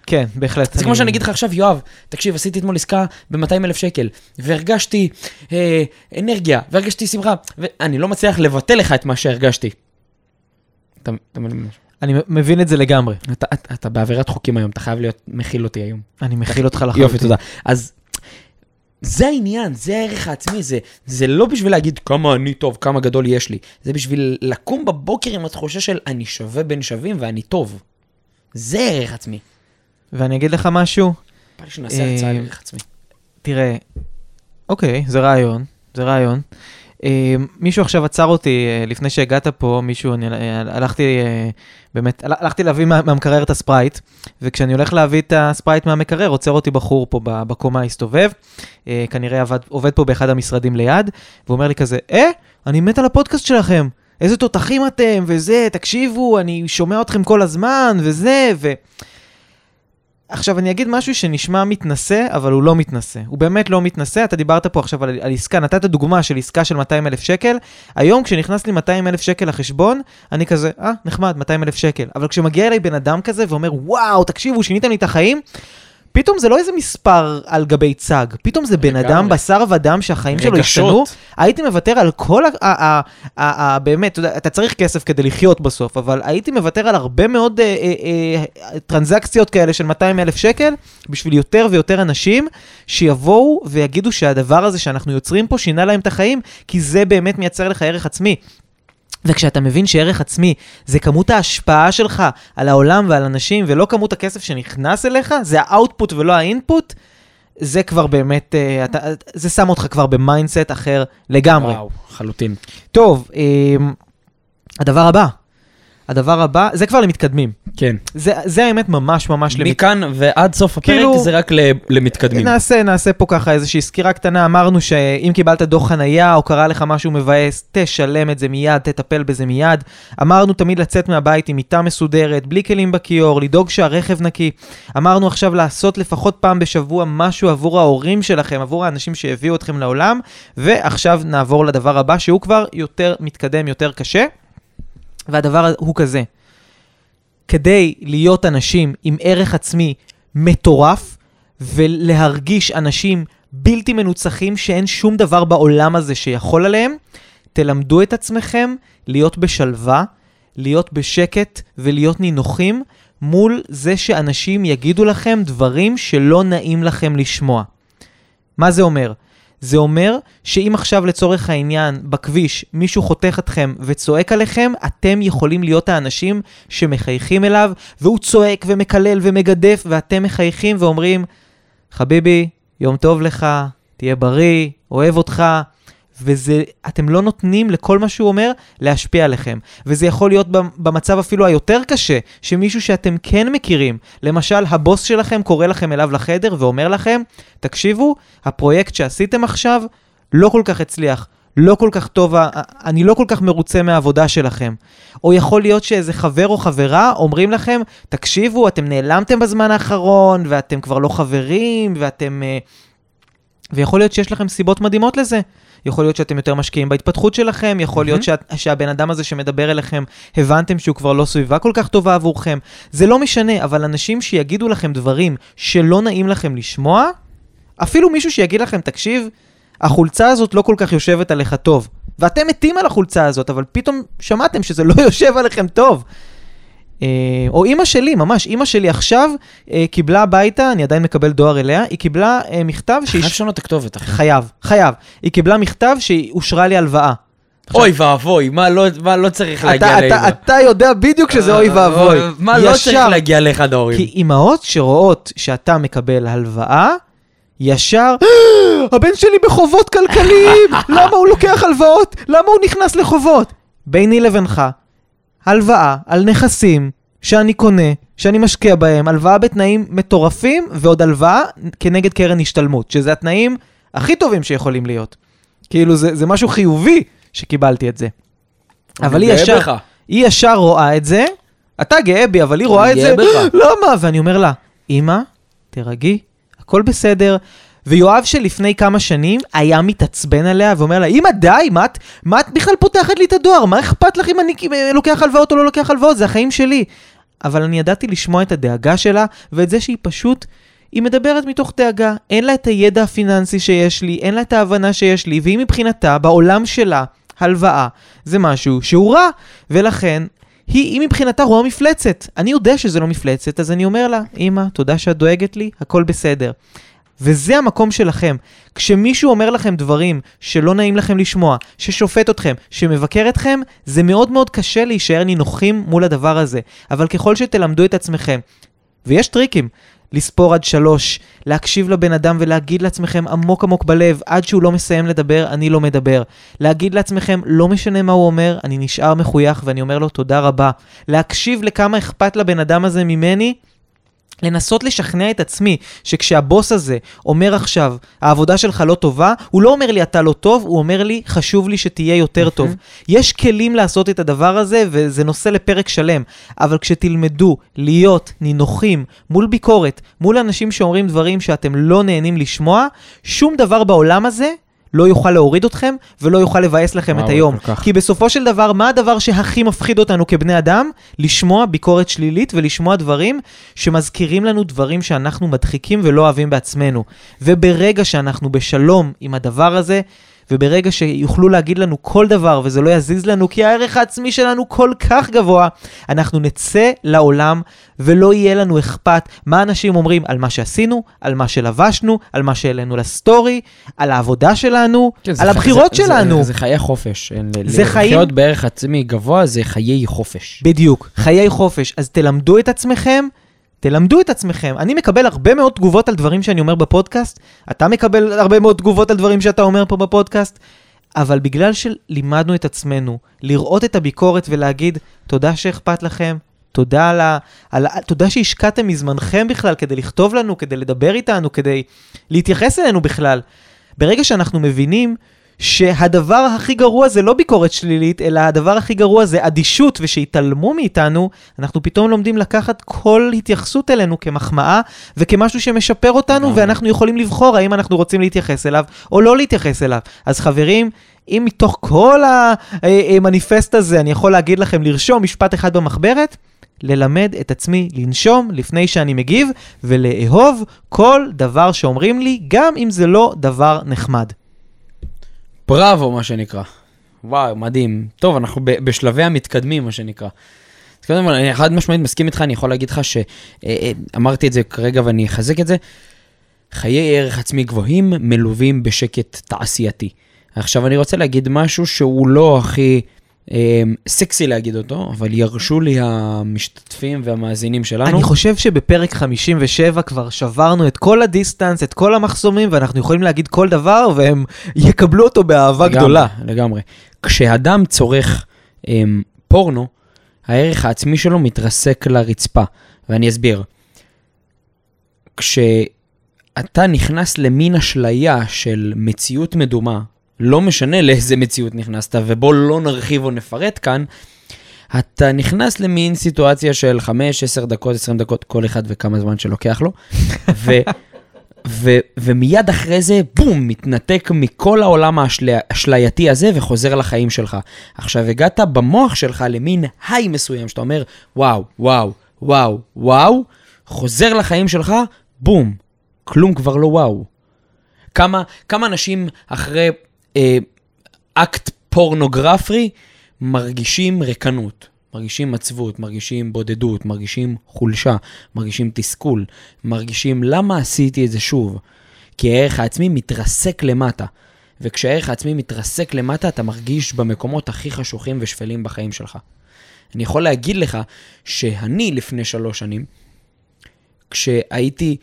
כן, בהחלט. זה כמו שאני אגיד לך עכשיו, יואב, תקשיב, עשיתי אתמול עסקה ב-200 אלף שקל, והרגשתי אה, אנרגיה, והרגשתי שמחה, ואני לא מצליח לבטא לך את מה שהרגשתי. אתה, אתה, מבין? אני מבין את זה לגמרי. אתה, אתה, אתה בעבירת חוקים היום, אתה חייב להיות מכיל אותי היום. אני מכיל אותך לחלוטין. יופי, תודה. אז זה העניין, זה הערך העצמי, זה, זה לא בשביל להגיד כמה אני טוב, כמה גדול יש לי, זה בשביל לקום בבוקר עם התחושה של אני שווה בין שווים ואני טוב. זה ערך עצמי. ואני אגיד לך משהו, בא לי שנעשה הרצאה על אה, ערך עצמי. תראה, אוקיי, זה רעיון, זה רעיון. אה, מישהו עכשיו עצר אותי אה, לפני שהגעת פה, מישהו, אני הלכתי, באמת, הל- הלכתי להביא מה- מהמקרר את הספרייט, וכשאני הולך להביא את הספרייט מהמקרר, עוצר אותי בחור פה בקומה, הסתובב, אה, כנראה עבד, עובד פה באחד המשרדים ליד, והוא אומר לי כזה, אה, אני מת על הפודקאסט שלכם, איזה תותחים אתם, וזה, תקשיבו, אני שומע אתכם כל הזמן, וזה, ו... עכשיו, אני אגיד משהו שנשמע מתנשא, אבל הוא לא מתנשא. הוא באמת לא מתנשא. אתה דיברת פה עכשיו על, על עסקה, נתת דוגמה של עסקה של 200 אלף שקל. היום, כשנכנס לי 200 אלף שקל לחשבון, אני כזה, אה, נחמד, 200 אלף שקל. אבל כשמגיע אליי בן אדם כזה ואומר, וואו, תקשיבו, שיניתם לי את החיים, פתאום זה לא איזה מספר על גבי צג, פתאום זה בן. אדם, בשר ודם, שהחיים שלו. השתנו. הייתי מוותר על כל ה... באמת, אתה צריך כסף כדי לחיות בסוף, אבל הייתי מוותר על הרבה מאוד אה, אה, אה, טרנזקציות כאלה של 200 אלף שקל, בשביל יותר ויותר אנשים שיבואו ויגידו שהדבר הזה שאנחנו יוצרים פה שינה להם את החיים, כי זה באמת מייצר לך ערך עצמי. וכשאתה מבין שערך עצמי זה כמות ההשפעה שלך על העולם ועל אנשים, ולא כמות הכסף שנכנס אליך, זה האאוטפוט ולא האינפוט, זה כבר באמת, אה, אתה, זה שם אותך כבר ב mindset אחר לגמרי. וואו, לחלוטין. טוב, אה, הדבר הבא, הדבר הבא, זה כבר למתקדמים. כן. זה, זה האמת ממש ממש למתקדמים. מכאן ועד סוף הפרק כאילו- זה רק למתקדמים. נעשה, נעשה פה ככה איזושהי סקירה קטנה. אמרנו שאם קיבלת דוח חנייה או קרה לך משהו מבאס, תשלם את זה מיד, תטפל בזה מיד. אמרנו תמיד לצאת מהבית עם מיטה מסודרת, בלי כלים בכיור, לדאוג שהרכב נקי. אמרנו עכשיו לעשות לפחות פעם בשבוע משהו עבור ההורים שלכם, עבור האנשים שהביאו אתכם לעולם. ועכשיו נעבור לדבר הבא, שהוא כבר יותר מתקדם, יותר קשה. והדבר הוא כזה, כדי להיות אנשים עם ערך עצמי מטורף, ולהרגיש אנשים בלתי מנוצחים שאין שום דבר בעולם הזה שיכול עליהם, תלמדו את עצמכם להיות בשלווה, להיות בשקט ולהיות נינוחים מול זה שאנשים יגידו לכם דברים שלא נעים לכם לשמוע. מה זה אומר? זה אומר שאם עכשיו לצורך העניין בכביש מישהו חותך אתכם וצועק עליכם, אתם יכולים להיות האנשים שמחייכים אליו, והוא צועק ומקלל ומגדף, ואתם מחייכים ואומרים, חביבי, יום טוב לך, תהיה בריא, אוהב אותך. וזה, אתם לא נותנים לכל מה שהוא אומר להשפיע עליכם. וזה יכול להיות במ- במצב אפילו היותר קשה, שמישהו שאתם כן מכירים, למשל הבוס שלכם קורא לכם אליו לחדר ואומר לכם, תקשיבו, הפרויקט שעשיתם עכשיו לא כל כך הצליח. לא כל כך טוב, אני לא כל כך מרוצה מהעבודה שלכם. או יכול להיות שאיזה חבר או חברה אומרים לכם, תקשיבו, אתם נעלמתם בזמן האחרון, ואתם כבר לא חברים, ואתם... אה, ויכול להיות שיש לכם סיבות מדהימות לזה. יכול להיות שאתם יותר משקיעים בהתפתחות שלכם, יכול להיות שה, שהבן אדם הזה שמדבר אליכם, הבנתם שהוא כבר לא סביבה כל כך טובה עבורכם. זה לא משנה, אבל אנשים שיגידו לכם דברים שלא נעים לכם לשמוע, אפילו מישהו שיגיד לכם, תקשיב, החולצה הזאת לא כל כך יושבת עליך טוב. ואתם מתים על החולצה הזאת, אבל פתאום שמעתם שזה לא יושב עליכם טוב. אה, או אימא שלי, ממש, אימא שלי עכשיו אה, קיבלה הביתה, אני עדיין מקבל דואר אליה, היא קיבלה אה, מכתב שהיא... חייב לשנות את הכתובת, אחי. חייב, חייב. היא קיבלה מכתב שהיא אושרה לי הלוואה. אוי ואבוי, מה לא- מה לא צריך להגיע אתה, לאמא? אתה, יודע בדיוק שזה אוי ואבוי. מה לא צריך. להגיע לאחד ההורים? כי אימהות שרואות שאתה מקבל הלוואה, ישר, הבן שלי בחובות כלכליים, למה הוא לוקח הלוואות? למה הוא נכנס לחובות? ביני לבינך, הלוואה על נכסים שאני קונה, שאני משקיע בהם, הלוואה בתנאים מטורפים, ועוד הלוואה כנגד קרן השתלמות, שזה התנאים הכי טובים שיכולים להיות. כאילו, זה, זה משהו חיובי שקיבלתי את זה. אבל היא ישר, בך. היא ישר רואה את זה, אתה גאה בי, אבל היא רואה את זה, בך. למה? ואני אומר לה, אמא, תירגעי, הכל בסדר. ויואב שלפני כמה שנים היה מתעצבן עליה ואומר לה, אמא די, מה את, מה את בכלל פותחת לי את הדואר? מה אכפת לך אם אני אה, לוקח הלוואות או לא לוקח הלוואות? זה החיים שלי. אבל אני ידעתי לשמוע את הדאגה שלה ואת זה שהיא פשוט, היא מדברת מתוך דאגה. אין לה את הידע הפיננסי שיש לי, אין לה את ההבנה שיש לי, והיא מבחינתה, בעולם שלה, הלוואה, זה משהו שהוא רע, ולכן היא, היא מבחינתה רואה מפלצת. אני יודע שזה לא מפלצת, אז אני אומר לה, אמא, תודה שאת דואגת לי, הכל בסדר. וזה המקום שלכם. כשמישהו אומר לכם דברים שלא נעים לכם לשמוע, ששופט אתכם, שמבקר אתכם, זה מאוד מאוד קשה להישאר נינוחים מול הדבר הזה. אבל ככל שתלמדו את עצמכם, ויש טריקים, לספור עד שלוש, להקשיב לבן אדם ולהגיד לעצמכם עמוק עמוק בלב, עד שהוא לא מסיים לדבר, אני לא מדבר. להגיד לעצמכם, לא משנה מה הוא אומר, אני נשאר מחוייך ואני אומר לו תודה רבה. להקשיב לכמה אכפת לבן אדם הזה ממני, לנסות לשכנע את עצמי שכשהבוס הזה אומר עכשיו, העבודה שלך לא טובה, הוא לא אומר לי אתה לא טוב, הוא אומר לי חשוב לי שתהיה יותר טוב. יש כלים לעשות את הדבר הזה, וזה נושא לפרק שלם, אבל כשתלמדו להיות נינוחים מול ביקורת, מול אנשים שאומרים דברים שאתם לא נהנים לשמוע, שום דבר בעולם הזה לא יוכל להוריד אתכם ולא יוכל לבאס לכם את היום. כי בסופו של דבר, מה הדבר שהכי מפחיד אותנו כבני אדם? לשמוע ביקורת שלילית ולשמוע דברים שמזכירים לנו דברים שאנחנו מדחיקים ולא אוהבים בעצמנו. וברגע שאנחנו בשלום עם הדבר הזה, וברגע שיוכלו להגיד לנו כל דבר וזה לא יזיז לנו, כי הערך העצמי שלנו כל כך גבוה, אנחנו נצא לעולם ולא יהיה לנו אכפת מה אנשים אומרים על מה שעשינו, על מה שלבשנו, על מה שהעלינו לסטורי, על העבודה שלנו, כן, זה על ח- הבחירות זה- שלנו. זה, זה חיי חופש. זה חיים- לחיות בערך עצמי גבוה זה חיי חופש. בדיוק, חיי חופש. אז תלמדו את עצמכם, תלמדו את עצמכם. אני מקבל הרבה מאוד תגובות על דברים שאני אומר בפודקאסט, אתה מקבל הרבה מאוד תגובות על דברים שאתה אומר פה בפודקאסט, אבל בגלל שלימדנו את עצמנו לראות את הביקורת ולהגיד, תודה שאכפת לכם, תודה, על ה, על, תודה שהשקעתם מזמנכם בכלל כדי לכתוב לנו, כדי לדבר איתנו, כדי להתייחס אלינו בכלל. ברגע שאנחנו מבינים שהדבר הכי גרוע זה לא ביקורת שלילית, אלא הדבר הכי גרוע זה אדישות ושהתעלמו מאיתנו, אנחנו פתאום לומדים לקחת כל התייחסות אלינו כמחמאה וכמשהו שמשפר אותנו. ואנחנו יכולים לבחור האם אנחנו רוצים להתייחס אליו או לא להתייחס אליו. אז חברים, אם מתוך כל המניפסט הזה אני יכול להגיד לכם לרשום משפט אחד במחברת, ללמד את עצמי לנשום לפני שאני מגיב, ולאהוב כל דבר שאומרים לי, גם אם זה לא דבר נחמד. בראבו, מה שנקרא. וואו, מדהים. טוב, אנחנו בשלבי המתקדמים, מה שנקרא. אז קודם כל, אני חד משמעית מסכים איתך, אני יכול להגיד לך שאמרתי את זה כרגע ואני אחזק את זה. חיי ערך עצמי גבוהים מלווים בשקט תעשייתי. עכשיו, אני רוצה להגיד משהו שהוא לא הכי אה, סקסי להגיד אותו, אבל ירשו לי המשתתפים והמאזינים שלנו. אני חושב שבפרק 57 כבר שברנו את כל הדיסטנס, את כל המחסומים, ואנחנו יכולים להגיד כל דבר, והם יקבלו אותו באהבה לגמרי, גדולה. לגמרי. כשאדם צורך אמ, פורנו, הערך העצמי שלו מתרסק לרצפה, ואני אסביר. כשאתה נכנס למין אשליה של מציאות מדומה, לא משנה לאיזה מציאות נכנסת, ובוא לא נרחיב או נפרט כאן, אתה נכנס למין סיטואציה של 5, 10 דקות, 20 דקות, כל אחד וכמה זמן שלוקח לו, ו... ו- ומיד אחרי זה, בום, מתנתק מכל העולם האשלייתי הזה וחוזר לחיים שלך. עכשיו, הגעת במוח שלך למין היי מסוים, שאתה אומר, וואו, וואו, וואו, וואו, חוזר לחיים שלך, בום, כלום כבר לא וואו. כמה, כמה אנשים אחרי אה, אקט פורנוגרפי מרגישים ריקנות, מרגישים עצבות, מרגישים בודדות, מרגישים חולשה, מרגישים תסכול, מרגישים למה עשיתי את זה שוב? כי הערך העצמי מתרסק למטה. וכשהערך העצמי מתרסק למטה, אתה מרגיש במקומות הכי חשוכים ושפלים בחיים שלך. אני יכול להגיד לך שאני לפני שלוש שנים, כשהייתי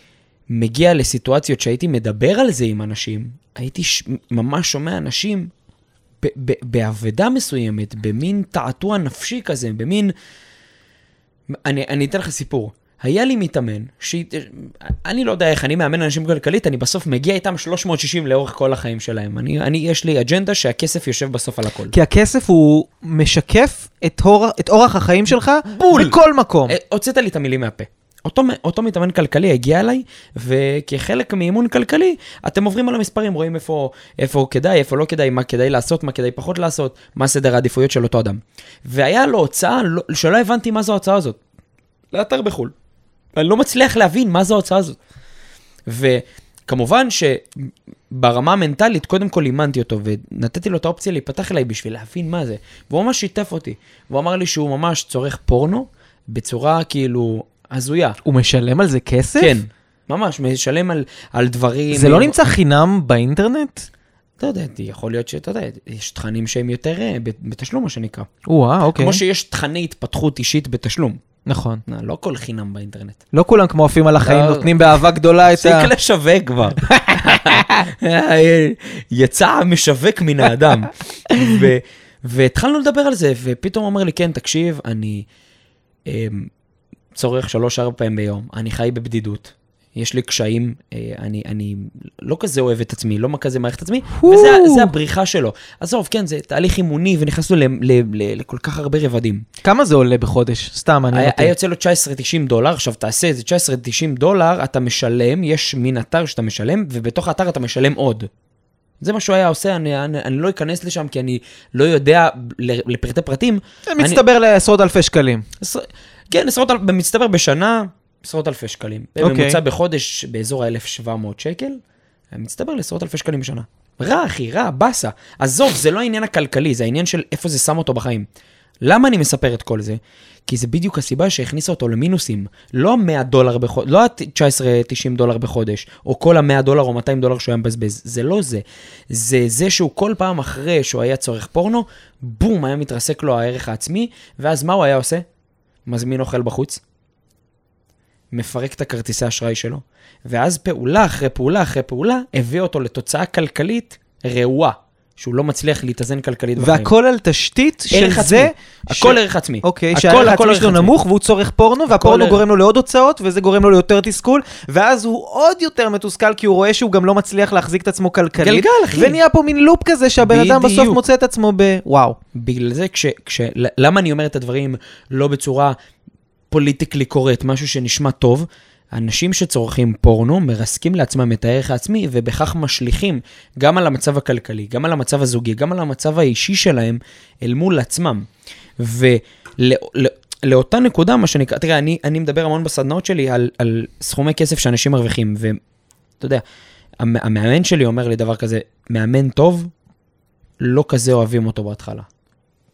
מגיע לסיטואציות שהייתי מדבר על זה עם אנשים, הייתי ש... ממש שומע אנשים באבדה מסוימת, במין תעתוע נפשי כזה, במין... אני, אני אתן לך סיפור. היה לי מתאמן, ש... אני לא יודע איך, אני מאמן אנשים כלכלית, אני בסוף מגיע איתם 360 לאורך כל החיים שלהם. אני, אני, יש לי אג'נדה שהכסף יושב בסוף על הכל. כי הכסף הוא משקף את, אור, את אורח החיים שלך בול. בכל מקום. אה, הוצאת לי את המילים מהפה. אותו, אותו מתאמן כלכלי הגיע אליי, וכחלק מאימון כלכלי, אתם עוברים על המספרים, רואים איפה, איפה כדאי, איפה לא כדאי, מה כדאי לעשות, מה כדאי פחות לעשות, מה סדר העדיפויות של אותו אדם. והיה לו הוצאה לא, שלא הבנתי מה זו ההוצאה הזאת. לאתר בחו"ל. אני לא מצליח להבין מה זו ההוצאה הזאת. וכמובן שברמה המנטלית, קודם כל אימנתי אותו, ונתתי לו את האופציה להיפתח אליי בשביל להבין מה זה. והוא ממש שיתף אותי. והוא אמר לי שהוא ממש צורך פורנו בצורה כאילו הזויה. הוא משלם על זה כסף? כן, ממש, משלם על, על דברים... זה לא נמצא חינם באינטרנט? אתה יודע, יכול להיות שאתה יודע, יש תכנים שהם יותר אה, בתשלום, מה שנקרא. וואה, אוקיי. כמו שיש תכני התפתחות אישית בתשלום. נכון. לא, לא כל חינם באינטרנט. לא כולם כמו עפים על החיים, לא. נותנים באהבה גדולה את ה... תפסיק לשווק כבר. יצא המשווק מן האדם. ו- והתחלנו לדבר על זה, ופתאום הוא אומר לי, כן, תקשיב, אני... צורך שלוש-ארבע פעמים ביום, אני חי בבדידות, יש לי קשיים, אה, אני, אני לא כזה אוהב את עצמי, לא כזה מערכת עצמי, וזה זה הבריחה שלו. עזוב, כן, זה תהליך אימוני, ונכנסנו ל, ל, ל, לכל כך הרבה רבדים. כמה זה עולה בחודש? סתם, אני... היה, היה יוצא לו 19.90 דולר, עכשיו תעשה את זה, 19.90 דולר, אתה משלם, יש מין אתר שאתה משלם, ובתוך האתר אתה משלם עוד. זה מה שהוא היה עושה, אני, אני, אני לא אכנס לשם כי אני לא יודע לפרטי פרטים. זה מצטבר אני... לעשרות אלפי שקלים. עשר, כן, עשרות, במצטבר בשנה, עשרות אלפי שקלים. אוקיי. בממוצע בחודש באזור ה-1,700 שקל, מצטבר לעשרות אלפי שקלים בשנה. רע, אחי, רע, באסה. עזוב, זה לא העניין הכלכלי, זה העניין של איפה זה שם אותו בחיים. למה אני מספר את כל זה? כי זה בדיוק הסיבה שהכניסה אותו למינוסים. לא ה-100 דולר בחודש, לא ה-19.90 דולר בחודש, או כל ה-100 דולר או 200 דולר שהוא היה מבזבז. זה לא זה. זה זה שהוא כל פעם אחרי שהוא היה צורך פורנו, בום, היה מתרסק לו הערך העצמי, ואז מה הוא היה עושה? מזמין אוכל בחוץ, מפרק את הכרטיסי האשראי שלו, ואז פעולה אחרי פעולה אחרי פעולה, הביא אותו לתוצאה כלכלית רעועה. שהוא לא מצליח להתאזן כלכלית בחיים. והכל על תשתית של עצמי. זה... הכל ערך עצמי. אוקיי, הכל, שהערך הכל העצמי שלו ערך עצמי. נמוך והוא צורך פורנו, והפורנו ערך- גורם לו לעוד הוצאות, וזה גורם לו ליותר תסכול, ואז הוא עוד יותר מתוסכל כי הוא רואה שהוא גם לא מצליח להחזיק את עצמו כלכלית. גלגל, אחי. ונהיה פה מין לופ כזה שהבן אדם בסוף. מוצא את עצמו בוואו. בגלל זה, כש, כש, למה אני אומר את הדברים לא בצורה פוליטיקלי קורט, משהו שנשמע טוב? אנשים שצורכים פורנו מרסקים לעצמם את הערך העצמי ובכך משליכים גם על המצב הכלכלי, גם על המצב הזוגי, גם על המצב האישי שלהם אל מול עצמם. ולאותה נקודה, מה שנקרא, תראה, אני, אני מדבר המון בסדנאות שלי על, על סכומי כסף שאנשים מרוויחים, ואתה יודע, המ- המאמן שלי אומר לי דבר כזה, מאמן טוב, לא כזה אוהבים אותו בהתחלה.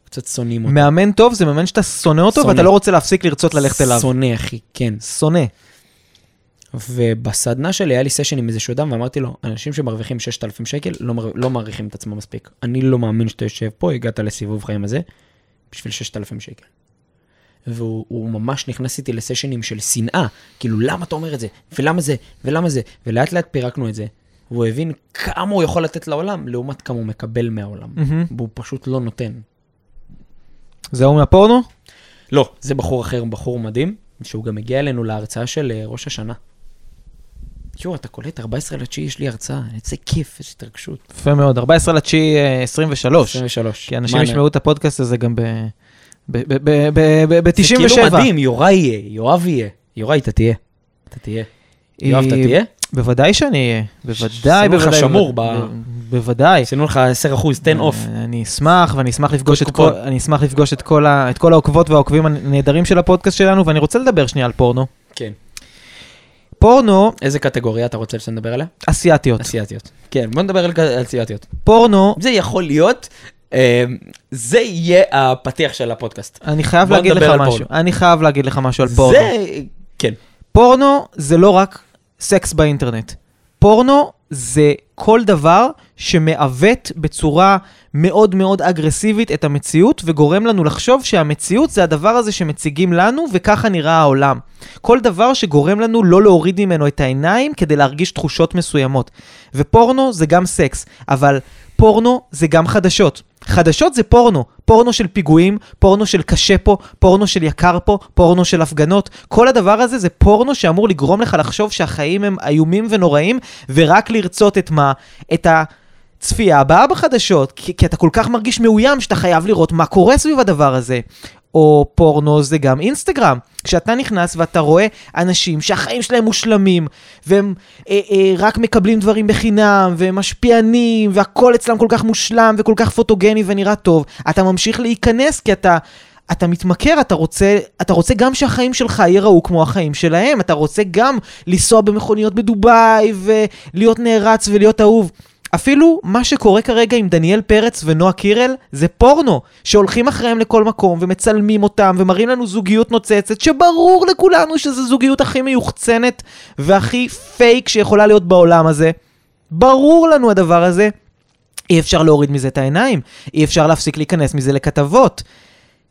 קצת שונאים אותו. מאמן טוב זה מאמן שאתה שונא אותו, שונא. ואתה לא רוצה להפסיק לרצות ללכת אליו. שונא, אחי, כן. שונא. ובסדנה שלי היה לי סשן עם איזשהו אדם, ואמרתי לו, אנשים שמרוויחים 6,000 שקל לא, מר... לא מעריכים את עצמם מספיק. אני לא מאמין שאתה יושב פה, הגעת לסיבוב חיים הזה, בשביל 6,000 שקל. והוא הוא ממש נכנס איתי לסשנים של שנאה, כאילו, למה אתה אומר את זה? ולמה זה? ולמה זה? ולאט לאט פירקנו את זה. והוא הבין כמה הוא יכול לתת לעולם, לעומת כמה הוא מקבל מהעולם. מהמם. והוא פשוט לא נותן. זה הוא מהפורנו? לא, זה בחור אחר, בחור מדהים, שהוא גם הגיע אלינו להרצאה של אה, ראש השנה. תשמעו, אתה קולט, 14 לתשיעי יש לי הרצאה, איזה כיף, איזה התרגשות. יפה מאוד, 14 לתשיעי אה, 23. 23. כי אנשים ישמעו את הפודקאסט הזה גם ב-97. זה כאילו מדהים, יוראי יהיה, יואב יהיה. יוראי, אתה תהיה. אתה תהיה. יואב, אתה תהיה? בוודאי שאני אהיה, בוודאי, שימו לך בוודאי. שמור בוודאי, ב- בוודאי. עשינו לך 10%, תן אוף. אה, אני אשמח, ואני אשמח לפגוש את. כל, אני אשמח לפגוש את כל העוקבות והעוקבים הנהדרים של הפודקאסט שלנו, ואני רוצה לדבר שנייה על פורנו. כן. פורנו, איזה קטגוריה אתה רוצה שנדבר עליה? אסיאתיות. אסיאתיות. כן, בוא נדבר על אסיאתיות. פורנו, זה יכול להיות, אה, זה יהיה הפתיח של הפודקאסט. אני חייב להגיד לך משהו. אני חייב להגיד לך משהו על פורנו. זה, כן. פורנו זה לא רק סקס באינטרנט. פורנו זה כל דבר שמעוות בצורה מאוד מאוד אגרסיבית את המציאות וגורם לנו לחשוב שהמציאות זה הדבר הזה שמציגים לנו וככה נראה העולם. כל דבר שגורם לנו לא להוריד ממנו את העיניים כדי להרגיש תחושות מסוימות. ופורנו זה גם סקס, אבל פורנו זה גם חדשות. חדשות זה פורנו, פורנו של פיגועים, פורנו של קשה פה, פורנו של יקר פה, פורנו של הפגנות. כל הדבר הזה זה פורנו שאמור לגרום לך לחשוב שהחיים הם איומים ונוראים, ורק לרצות את מה? את הצפייה הבאה בחדשות, כי, כי אתה כל כך מרגיש מאוים שאתה חייב לראות מה קורה סביב הדבר הזה. או פורנו זה גם אינסטגרם. כשאתה נכנס ואתה רואה אנשים שהחיים שלהם מושלמים, והם אה, אה, רק מקבלים דברים בחינם, והם משפיענים, והכל אצלם כל כך מושלם וכל כך פוטוגני ונראה טוב, אתה ממשיך להיכנס כי אתה... אתה מתמכר, אתה רוצה, אתה רוצה גם שהחיים שלך ייראו כמו החיים שלהם, אתה רוצה גם לנסוע במכוניות בדובאי ולהיות נערץ ולהיות אהוב. אפילו מה שקורה כרגע עם דניאל פרץ ונועה קירל זה פורנו, שהולכים אחריהם לכל מקום ומצלמים אותם ומראים לנו זוגיות נוצצת, שברור לכולנו שזו זוגיות הכי מיוחצנת והכי פייק שיכולה להיות בעולם הזה. ברור לנו הדבר הזה. אי אפשר להוריד מזה את העיניים, אי אפשר להפסיק להיכנס מזה לכתבות.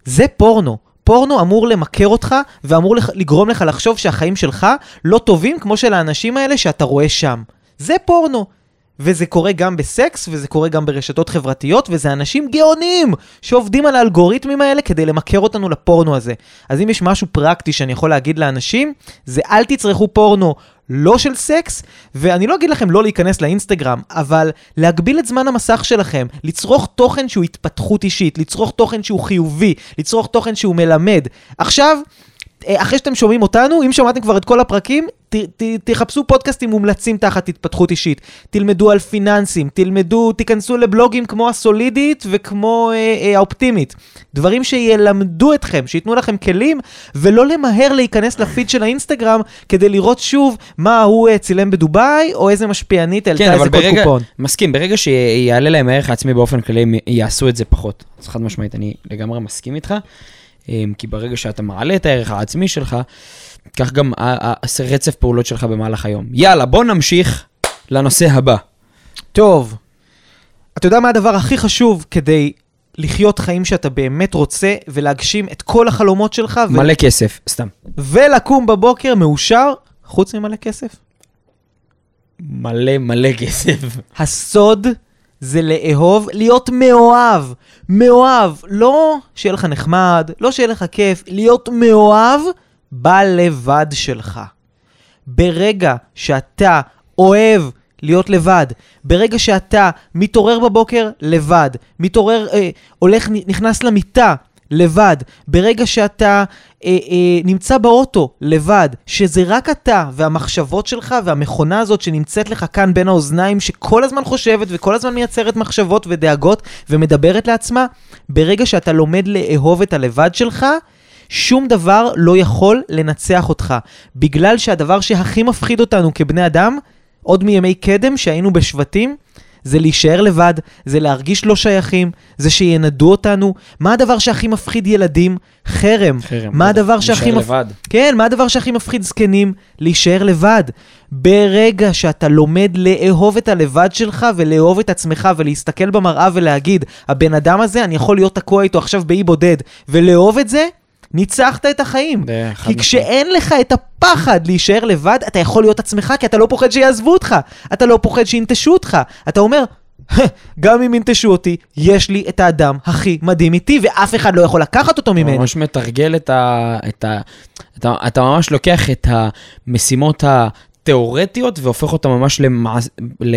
זה פורנו. פורנו אמור למכר אותך ואמור לגרום לך לחשוב שהחיים שלך לא טובים כמו של האנשים האלה שאתה רואה שם. זה פורנו. וזה קורה גם בסקס, וזה קורה גם ברשתות חברתיות, וזה אנשים גאונים שעובדים על האלגוריתמים האלה כדי למכר אותנו לפורנו הזה. אז אם יש משהו פרקטי שאני יכול להגיד לאנשים, זה אל תצרכו פורנו לא של סקס, ואני לא אגיד לכם לא להיכנס לאינסטגרם, אבל להגביל את זמן המסך שלכם, לצרוך תוכן שהוא התפתחות אישית, לצרוך תוכן שהוא חיובי, לצרוך תוכן שהוא מלמד. עכשיו, אה, אחרי שאתם שומעים אותנו, אם שמעתם כבר את כל הפרקים, ת, ת, תחפשו פודקאסטים מומלצים תחת התפתחות אישית. תלמדו על פיננסים, תלמדו, תיכנסו לבלוגים כמו הסולידית וכמו אה, אה, האופטימית. דברים שילמדו אתכם, שייתנו לכם כלים, ולא למהר להיכנס לפיד של האינסטגרם כדי לראות שוב מה הוא אה, צילם בדובאי, או איזה משפיענית העלתה כן, איזה קוד ברגע, קופון. מסכים, ברגע שיעלה להם הערך העצמי באופן כללי, הם יעשו את זה פחות. אז חד משמעית, אני לגמרי מסכים איתך, אמ, כי ברגע שאתה מעלה את הערך העצמי שלך, כך גם ה- ה- רצף פעולות שלך במהלך היום. יאללה, בוא נמשיך לנושא הבא. טוב, אתה יודע מה הדבר הכי חשוב כדי לחיות חיים שאתה באמת רוצה ולהגשים את כל החלומות שלך ו- מלא כסף, סתם. ולקום בבוקר מאושר, חוץ ממלא כסף? מלא מלא כסף. הסוד זה לאהוב, להיות מאוהב. מאוהב, לא שיהיה לך נחמד, לא שיהיה לך כיף, להיות מאוהב בלבד שלך. ברגע שאתה אוהב להיות לבד, ברגע שאתה מתעורר בבוקר לבד, מתעורר, אה, הולך, נכנס למיטה לבד, ברגע שאתה אה, אה, נמצא באוטו לבד, שזה רק אתה והמחשבות שלך והמכונה הזאת שנמצאת לך כאן בין האוזניים, שכל הזמן חושבת וכל הזמן מייצרת מחשבות ודאגות ומדברת לעצמה, ברגע שאתה לומד לאהוב את הלבד שלך, שום דבר לא יכול לנצח אותך. בגלל שהדבר שהכי מפחיד אותנו כבני אדם, עוד מימי קדם שהיינו בשבטים, זה להישאר לבד, זה להרגיש לא שייכים, זה שינדו אותנו. מה הדבר שהכי מפחיד ילדים? חרם. חרם. מה הדבר שהכי להישאר מפ... לבד. כן, מה הדבר שהכי מפחיד זקנים? להישאר לבד. ברגע שאתה לומד לאהוב את הלבד שלך ולאהוב את עצמך ולהסתכל במראה ולהגיד, הבן אדם הזה, אני יכול להיות תקוע איתו עכשיו באי בודד, ולאהוב את זה, ניצחת את החיים. כי. כשאין לך את הפחד להישאר לבד, אתה יכול להיות עצמך, כי אתה לא פוחד שיעזבו אותך. אתה לא פוחד שינטשו אותך. אתה אומר, גם אם ינטשו אותי, יש לי את האדם הכי מדהים איתי, ואף אחד לא יכול לקחת אותו אתה ממני. ממש מתרגל את ה... את ה... אתה, אתה ממש לוקח את המשימות התיאורטיות והופך אותן ממש למעש... ל...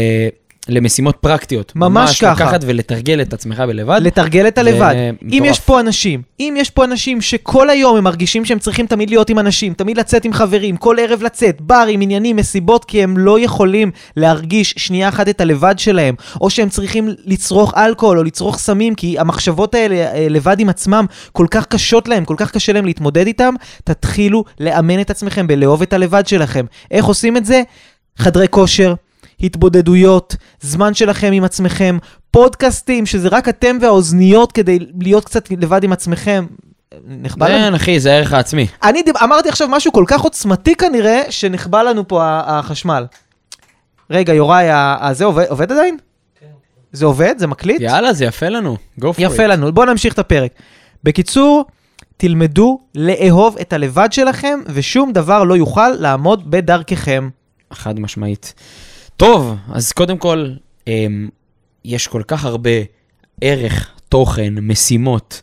למשימות פרקטיות. ממש ככה. לקחת ולתרגל את עצמך בלבד. לתרגל את הלבד. זה אם. יש פה אנשים, אם יש פה אנשים שכל היום הם מרגישים שהם צריכים תמיד להיות עם אנשים, תמיד לצאת עם חברים, כל ערב לצאת, ברים, עניינים, מסיבות, כי הם לא יכולים להרגיש שנייה אחת את הלבד שלהם, או שהם צריכים לצרוך אלכוהול או לצרוך סמים, כי המחשבות האלה אה, לבד עם עצמם כל כך קשות להם, כל כך קשה להם להתמודד איתם, תתחילו לאמן את עצמכם בלאהוב את הלבד שלכם. איך עושים את זה? חדרי כושר, התבודדויות, זמן שלכם עם עצמכם, פודקאסטים, שזה רק אתם והאוזניות כדי להיות קצת לבד עם עצמכם. נחבא לנו? כן, אחי, זה הערך העצמי. אני דיב... אמרתי עכשיו משהו כל כך עוצמתי כנראה, שנחבא לנו פה החשמל. רגע, יוראי, זה עובד, עובד עדיין? זה עובד? זה מקליט? יאללה, זה יפה לנו. go for יפה it. לנו, בואו נמשיך את הפרק. בקיצור, תלמדו לאהוב את הלבד שלכם, ושום דבר לא יוכל לעמוד בדרככם. חד משמעית. טוב, אז קודם כל, אמ, יש כל כך הרבה ערך, תוכן, משימות,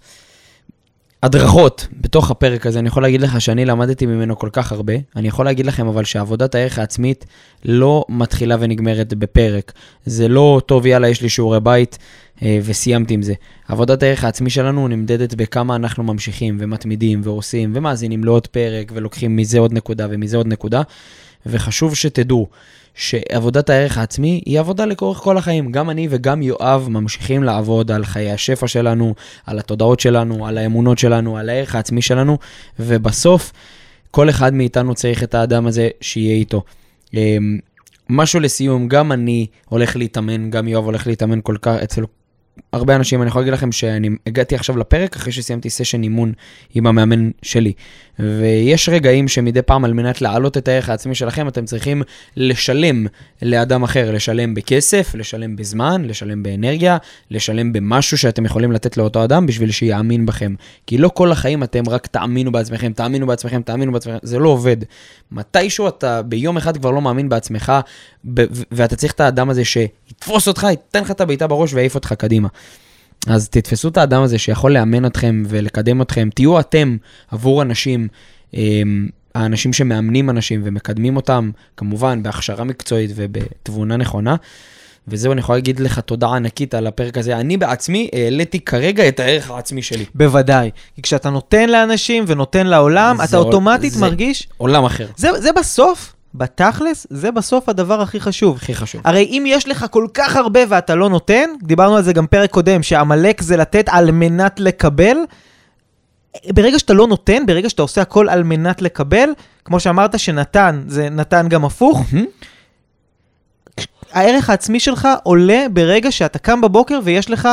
הדרכות בתוך הפרק הזה. אני יכול להגיד לך שאני למדתי ממנו כל כך הרבה. אני יכול להגיד לכם אבל שעבודת הערך העצמית לא מתחילה ונגמרת בפרק. זה לא, טוב, יאללה, יש לי שיעורי בית אה, וסיימתי עם זה. עבודת הערך העצמי שלנו נמדדת בכמה אנחנו ממשיכים ומתמידים ועושים ומאזינים לעוד פרק ולוקחים מזה עוד נקודה ומזה עוד נקודה. וחשוב שתדעו שעבודת הערך העצמי היא עבודה לאורך כל החיים. גם אני וגם יואב ממשיכים לעבוד על חיי השפע שלנו, על התודעות שלנו, על האמונות שלנו, על הערך העצמי שלנו, ובסוף כל אחד מאיתנו צריך את האדם הזה שיהיה איתו. אמ, משהו לסיום, גם אני הולך להתאמן, גם יואב הולך להתאמן כל כך, אצל הרבה אנשים, אני יכול להגיד לכם שאני הגעתי עכשיו לפרק אחרי שסיימתי סשן אימון עם המאמן שלי. ויש רגעים שמדי פעם על מנת להעלות את הערך העצמי שלכם, אתם צריכים לשלם לאדם אחר, לשלם בכסף, לשלם בזמן, לשלם באנרגיה, לשלם במשהו שאתם יכולים לתת לאותו אדם בשביל שיאמין בכם. כי לא כל החיים אתם רק תאמינו בעצמכם, תאמינו בעצמכם, תאמינו בעצמכם, זה לא עובד. מתישהו אתה ביום אחד כבר לא מאמין בעצמך, ואתה צריך את האדם הזה שיתפוס אותך, ייתן לך את הבעיטה בראש ויעיף אותך קדימה. אז תתפסו את האדם הזה שיכול לאמן אתכם ולקדם אתכם, תהיו אתם עבור אנשים, אמ, האנשים שמאמנים אנשים ומקדמים אותם, כמובן בהכשרה מקצועית ובתבונה נכונה. וזהו, אני יכול להגיד לך תודה ענקית על הפרק הזה. אני בעצמי העליתי כרגע את הערך העצמי שלי. בוודאי. כי כשאתה נותן לאנשים ונותן לעולם, אתה אוטומטית מרגיש... עולם אחר, זה, זה בסוף, בתכלס, זה בסוף הדבר הכי חשוב. הכי חשוב. הרי אם יש לך כל כך הרבה ואתה לא נותן, דיברנו על זה גם פרק קודם, שעמלק זה לתת על מנת לקבל. ברגע שאתה לא נותן, ברגע שאתה עושה הכל על מנת לקבל, כמו שאמרת שנתן, זה נתן גם הפוך. הערך העצמי שלך עולה ברגע שאתה קם בבוקר ויש לך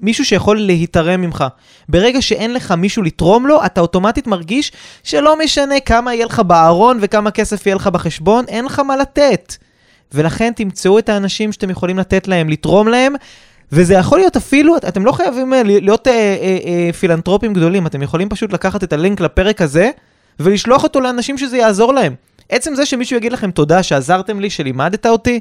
מישהו שיכול להתערם ממך. ברגע שאין לך מישהו לתרום לו, אתה אוטומטית מרגיש שלא משנה כמה יהיה לך בארון וכמה כסף יהיה לך בחשבון, אין לך מה לתת. ולכן תמצאו את האנשים שאתם יכולים לתת להם, לתרום להם, וזה יכול להיות אפילו, את- אתם לא חייבים אה, להיות אה, אה, אה, פילנטרופים גדולים, אתם יכולים פשוט לקחת את הלינק לפרק הזה ולשלוח אותו לאנשים שזה יעזור להם. עצם זה שמישהו יגיד לכם תודה שעזרתם לי, שלימדת אותי,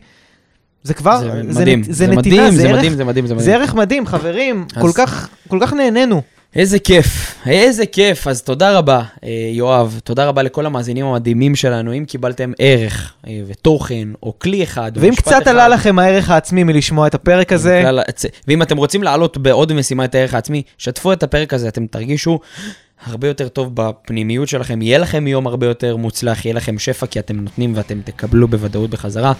זה כבר, זה זה, מדהים, נת- זה זה נתינה, מדהים, זה זה ערך, מדהים, זה מדהים, זה זה מדהים. ערך מדהים, חברים, אז- כל כך, כל כך נהנינו. איזה כיף, איזה כיף. אז תודה רבה, אה, יואב. תודה רבה לכל המאזינים המדהימים שלנו. אם קיבלתם ערך אה, ותוכן, או כלי אחד, ואם קצת אחד, עלה לכם הערך העצמי מלשמוע את הפרק הזה, כלל ואם אתם רוצים לעלות בעוד משימה את הערך העצמי, שתפו את הפרק הזה, אתם תרגישו הרבה יותר טוב בפנימיות שלכם, יהיה לכם יום הרבה יותר מוצלח, יהיה לכם שפע, כי אתם נותנים ואתם תקבלו בוודאות בחזרה.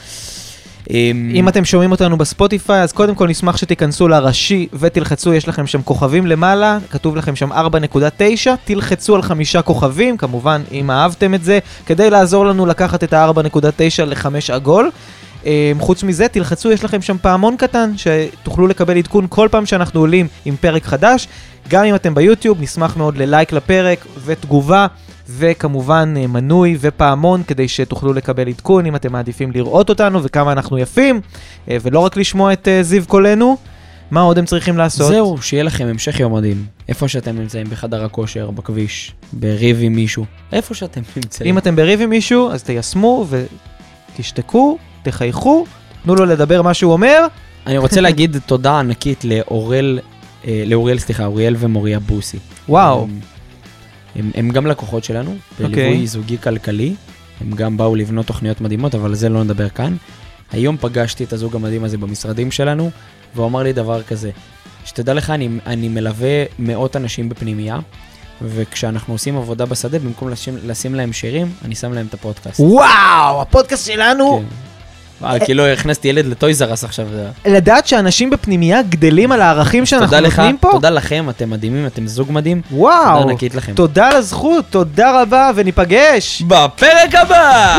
אמ, אם אתם שומעים אותנו בספוטיפיי, אז קודם כל נשמח שתיכנסו לראשי ותלחצו, יש לכם שם כוכבים למעלה, כתוב לכם שם 4.9, תלחצו על חמישה כוכבים, כמובן אם אהבתם את זה, כדי לעזור לנו לקחת את ה-4.9 ל-5 עגול. אה, חוץ מזה, תלחצו, יש לכם שם פעמון קטן, שתוכלו לקבל עדכון כל פעם שאנחנו עולים עם פרק חדש. גם אם אתם ביוטיוב, נשמח מאוד ללייק לפרק ותגובה, וכמובן אה, מנוי ופעמון, כדי שתוכלו לקבל עדכון אם אתם מעדיפים לראות אותנו וכמה אנחנו יפים, אה, ולא רק לשמוע את אה, זיו קולנו. מה עוד הם צריכים לעשות? זהו, שיהיה לכם המשך יום מדהים. איפה שאתם נמצאים, בחדר הכושר, בכביש, בריב עם מישהו, איפה שאתם נמצאים. אם אתם בריב עם מישהו, אז תיישמו ותשתקו, תחייכו, תנו לו לדבר מה שהוא אומר. אני רוצה להגיד תודה ענקית לאורל, אה, לאוריאל, סליחה, אוריאל ומוריה בוסי. וואו, הם, הם, גם לקוחות שלנו, בליווי אוקיי. זוגי כלכלי. הם גם באו לבנות תוכניות מדהימות, אבל על זה לא נדבר כאן. היום פגשתי את הזוג המדהים הזה במשרדים שלנו, והוא אמר לי דבר כזה, שתדע לך, אני, אני מלווה מאות אנשים בפנימייה, וכשאנחנו עושים עבודה בשדה, במקום לשים, לשים להם שירים, אני שם להם את הפודקאסט. וואו, הפודקאסט שלנו, כן. וואי, כאילו הכנסתי ילד לטויזרס עכשיו. לדעת שאנשים בפנימייה גדלים על הערכים שאנחנו נותנים פה? תודה לכם, אתם מדהימים, אתם זוג מדהים. וואו, תודה ענקית לכם. תודה על הזכות, תודה רבה, וניפגש. בפרק הבא!